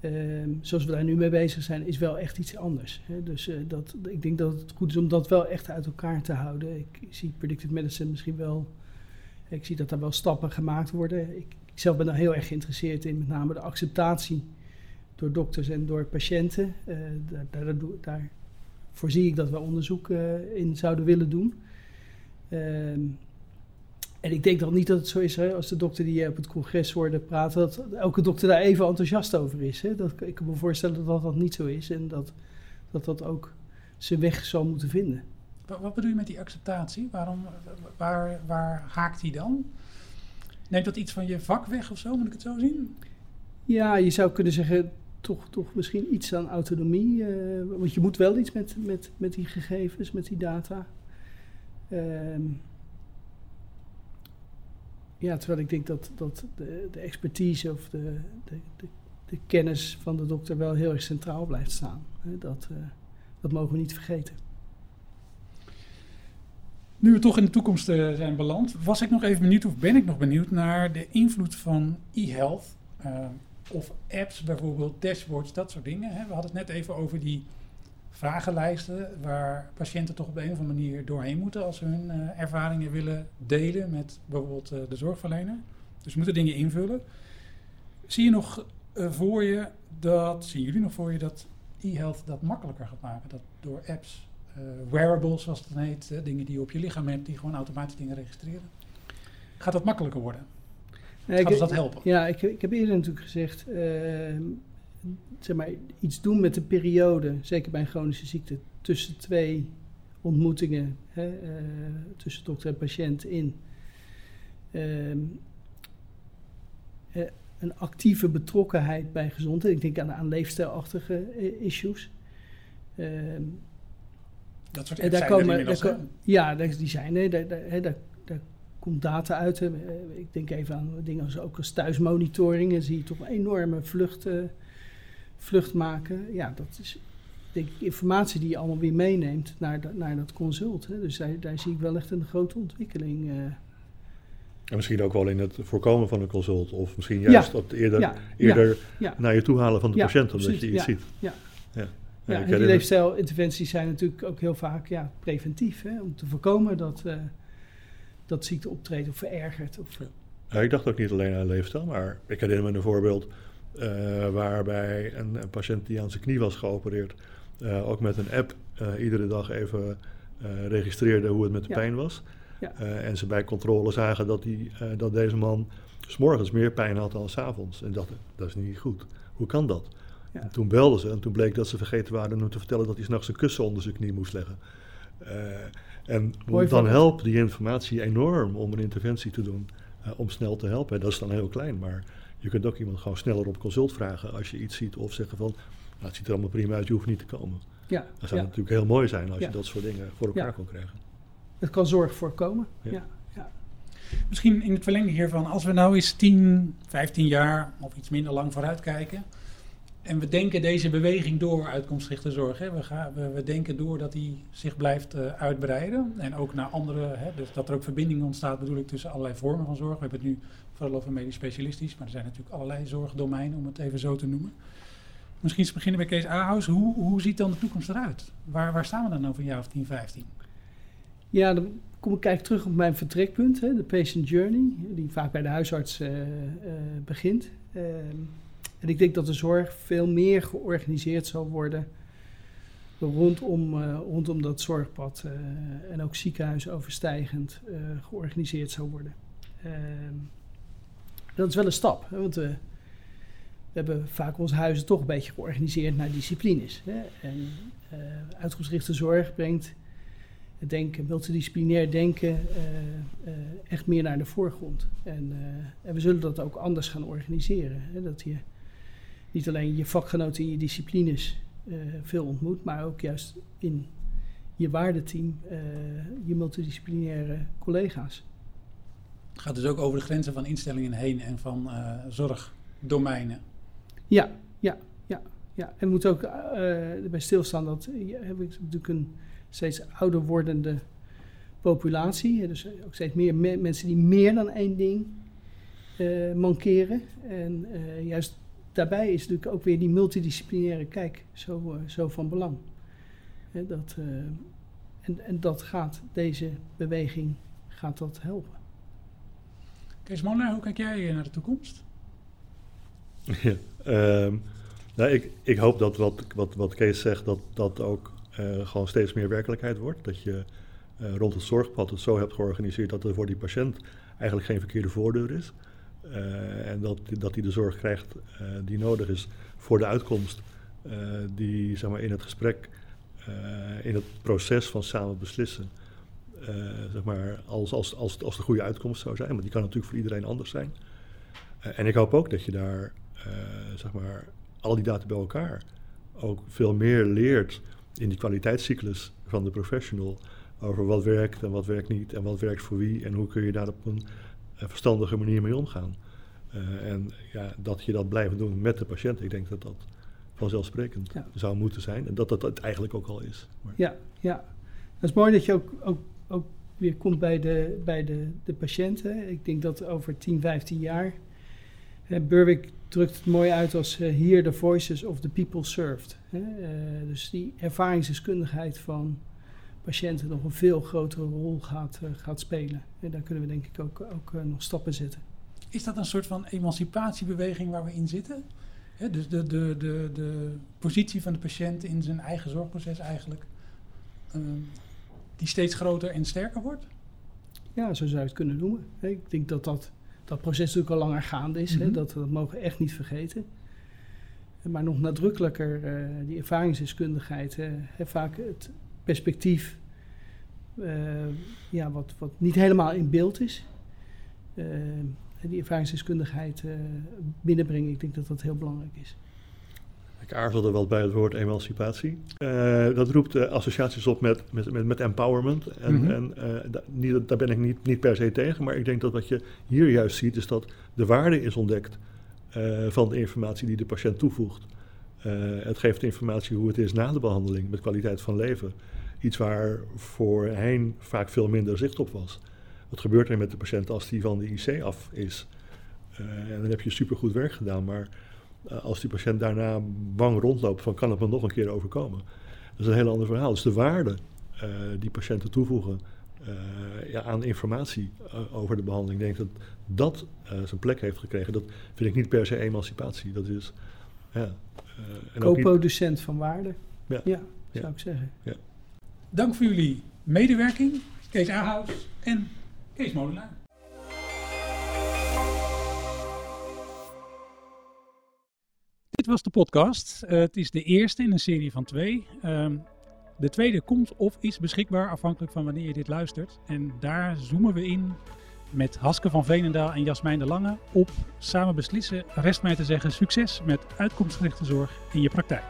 [SPEAKER 2] Ehm, zoals we daar nu mee bezig zijn, is wel echt iets anders. Hè? Dus uh, dat, ik denk dat het goed is om dat wel echt uit elkaar te houden. Ik, zie predictive medicine misschien wel. Ik zie dat er wel stappen gemaakt worden. Ik, zelf ben daar heel erg geïnteresseerd in, met name de acceptatie door dokters en door patiënten. Uh, daar, daar, daar, voorzie ik dat we onderzoek uh, in zouden willen doen. Ehm, en ik denk dan niet dat het zo is, hè, als de dokter die je op het congres hoorde praten, dat elke dokter daar even enthousiast over is. Hè. Dat, ik kan me voorstellen dat dat niet zo is en dat dat, dat ook zijn weg zal moeten vinden.
[SPEAKER 1] Wat, wat bedoel je met die acceptatie? Waarom, waar, waar haakt die dan? Neemt dat iets van je vak weg of zo? Moet ik het zo zien?
[SPEAKER 2] Ja, je zou kunnen zeggen, toch, toch misschien iets aan autonomie. Uh, want je moet wel iets met, met, met die gegevens, met die data. Uh, ja, terwijl ik denk dat, dat de, de expertise of de, de, de, kennis van de dokter wel heel erg centraal blijft staan. Dat, uh, dat mogen we niet vergeten.
[SPEAKER 1] Nu we toch in de toekomst uh, zijn beland, was ik nog even benieuwd, of ben ik nog benieuwd naar de invloed van e-health. Uh, of apps bijvoorbeeld, dashboards, dat soort dingen. We hadden het net even over die vragenlijsten waar patiënten toch op een of andere manier doorheen moeten als ze hun uh, ervaringen willen delen met bijvoorbeeld de zorgverlener. Dus moeten dingen invullen. Zie je nog voor je dat, zien jullie nog voor je dat e-health dat makkelijker gaat maken? Dat door apps wearables, zoals het dan heet, dingen die je op je lichaam hebt, die gewoon automatisch dingen registreren. Gaat dat makkelijker worden? Nee, Gaat ik, dat helpen?
[SPEAKER 2] Ja, ik, ik heb eerder natuurlijk gezegd, uh, zeg maar, iets doen met de periode, zeker bij een chronische ziekte, tussen twee ontmoetingen, hè, tussen dokter en patiënt in. Ehm, een actieve betrokkenheid bij gezondheid. Ik denk aan, aan leefstijlachtige issues. Ehm,
[SPEAKER 1] dat soort apps daar komen, daar
[SPEAKER 2] Ja, die zijn er. Daar, daar, daar, daar, komt data uit. Ik denk even aan dingen als, ook als thuismonitoring. En zie je toch een enorme vlucht, uh, vlucht maken. Ja, dat is denk ik informatie die je allemaal weer meeneemt naar, naar dat consult. Hè. Dus daar, daar zie ik wel echt een grote ontwikkeling. Uh.
[SPEAKER 3] En misschien ook wel in het voorkomen van een consult. Of misschien juist ja. eerder, eerder naar je toe halen van de patiënt, omdat je iets ziet.
[SPEAKER 2] Ja. Ja, en die leefstijlinterventies zijn natuurlijk ook heel vaak ja, preventief. Hè, om te voorkomen dat, uh, dat ziekte optreedt of verergert. Of,
[SPEAKER 3] ja, ik dacht ook niet alleen aan leefstijl, maar ik herinner me een voorbeeld uh, waarbij een, een, patiënt die aan zijn knie was geopereerd, uh, ook met een app iedere dag even registreerde hoe het met de pijn was. Ja. en ze bij controle zagen dat, die, dat deze man s'morgens meer pijn had dan s'avonds. En dat, dat is niet goed. Hoe kan dat? En toen belden ze en toen bleek dat ze vergeten waren om te vertellen dat hij s'nachts een kussen onder zijn knie moest leggen. En dan helpt die informatie enorm om een interventie te doen, om snel te helpen. Dat is dan heel klein, maar je kunt ook iemand gewoon sneller op consult vragen als je iets ziet of zeggen van, nou, het ziet er allemaal prima uit, je hoeft niet te komen. Ja, dat zou natuurlijk heel mooi zijn als je dat soort dingen voor elkaar kon krijgen.
[SPEAKER 2] Het kan zorg voorkomen. Ja. Ja.
[SPEAKER 1] Misschien in het verlengde hiervan, als we nou eens 10, 15 jaar of iets minder lang vooruit kijken, en we denken deze beweging door, uitkomstgerichte zorg. Hè. We, gaan, we, denken door dat die zich blijft uh, uitbreiden. En ook naar andere, hè, dus dat er ook verbinding ontstaat, bedoel ik, tussen allerlei vormen van zorg. We hebben het nu vooral over medisch specialistisch, maar er zijn natuurlijk allerlei zorgdomeinen, om het even zo te noemen. Misschien eens beginnen bij Kees Ahaus. Hoe, hoe ziet dan de toekomst eruit? Waar, waar staan we dan over een jaar of 10, 15?
[SPEAKER 2] Ja, dan kom ik kijken terug op mijn vertrekpunt, hè, de patient journey, die vaak bij de huisarts uh, uh, begint. En ik denk dat de zorg veel meer georganiseerd zal worden rondom, uh, rondom dat zorgpad uh, en ook ziekenhuisoverstijgend uh, georganiseerd zal worden. Ehm, dat is wel een stap, hè, want we, hebben vaak onze huizen toch een beetje georganiseerd naar disciplines. Hè. En uitgerichte zorg brengt het denken, multidisciplinair denken, echt meer naar de voorgrond. En, en, we zullen dat ook anders gaan organiseren. Hè, dat je niet alleen je vakgenoten in je disciplines uh, veel ontmoet, maar ook juist in je waardeteam uh, je multidisciplinaire collega's.
[SPEAKER 1] Het gaat dus ook over de grenzen van instellingen heen en van uh, zorgdomeinen.
[SPEAKER 2] Ja, ja, ja, ja. En we moeten ook bij stilstaan dat je heb ik natuurlijk een steeds ouder wordende populatie. Dus ook steeds meer me mensen die meer dan één ding mankeren. En juist daarbij is natuurlijk ook weer die multidisciplinaire kijk zo, uh, zo van belang. dat, uh, en, en dat gaat, deze beweging gaat dat helpen.
[SPEAKER 1] Kees Manner, hoe kijk jij naar de toekomst?
[SPEAKER 3] Ja, um, nou, ik, ik hoop dat wat, wat, wat Kees zegt, dat dat ook uh, gewoon steeds meer werkelijkheid wordt. Dat je rond het zorgpad het zo hebt georganiseerd dat er voor die patiënt eigenlijk geen verkeerde voordeur is. Uh, en dat, dat hij de zorg krijgt uh, die nodig is voor de uitkomst. Uh, die zeg maar, in het gesprek, in het proces van samen beslissen, zeg maar, als, als, als, als de goede uitkomst zou zijn. Maar die kan natuurlijk voor iedereen anders zijn. en ik hoop ook dat je daar, zeg maar, al die data bij elkaar ook veel meer leert in die kwaliteitscyclus van de professional. Over wat werkt en wat werkt niet en wat werkt voor wie en hoe kun je daar op een verstandige manier mee omgaan. Uh, en ja, dat je dat blijft doen met de patiënt, ik denk dat dat vanzelfsprekend zou moeten zijn. En dat dat het eigenlijk ook al is.
[SPEAKER 2] Maar. Ja, ja. Het is mooi dat je ook, ook, ook weer komt bij de, bij de, de patiënten. Ik denk dat over 10, 15 jaar. Berwick drukt het mooi uit als uh, Hear the Voices of the People Served. Hè? Uh, dus die ervaringsdeskundigheid van patiënten nog een veel grotere rol gaat, gaat spelen. En daar kunnen we denk ik ook, ook nog stappen zetten.
[SPEAKER 1] Is dat een soort van emancipatiebeweging waar we in zitten? Dus de, de, de, de positie van de patiënt in zijn eigen zorgproces eigenlijk die steeds groter en sterker wordt?
[SPEAKER 2] Ja, zo zou je het kunnen noemen. Ik denk dat dat, dat proces natuurlijk al langer gaande is. Mm-hmm. dat, dat mogen we echt niet vergeten. Maar nog nadrukkelijker, uh, die ervaringsdeskundigheid, vaak het perspectief uh, ja, wat, wat niet helemaal in beeld is. die ervaringsdeskundigheid binnenbrengen, ik denk dat dat heel belangrijk is.
[SPEAKER 3] Ik aarzelde wel bij het woord emancipatie. Uh, dat roept uh, associaties op met, met, met, met empowerment. En, mm -hmm. en uh, niet, daar ben ik niet, niet per se tegen. Maar ik denk dat wat je hier juist ziet, is dat de waarde is ontdekt van de informatie die de patiënt toevoegt. het geeft informatie hoe het is na de behandeling, met kwaliteit van leven. Iets waar voorheen vaak veel minder zicht op was. Wat gebeurt er met de patiënt als die van de IC af is? en dan heb je supergoed werk gedaan, maar uh, als die patiënt daarna bang rondloopt van kan het me nog een keer overkomen. Dat is een heel ander verhaal. Dus de waarde uh, die patiënten toevoegen uh, ja, aan informatie over de behandeling, ik denk dat dat zijn plek heeft gekregen. Dat vind ik niet per se emancipatie. Dat is ja,
[SPEAKER 2] co-producent van waarde. Ja, ja zou ik zeggen.
[SPEAKER 3] Ja.
[SPEAKER 1] Dank voor jullie medewerking, Kees Ahaus en Kees Molenaar. Dit was de podcast. Uh, het is de eerste in een serie van twee. Uh, de tweede komt of is beschikbaar, afhankelijk van wanneer je dit luistert. En daar zoomen we in met Haske van Veenendaal en Jasmijn de Lange op samen beslissen. Rest mij te zeggen succes met uitkomstgerichte zorg in je praktijk.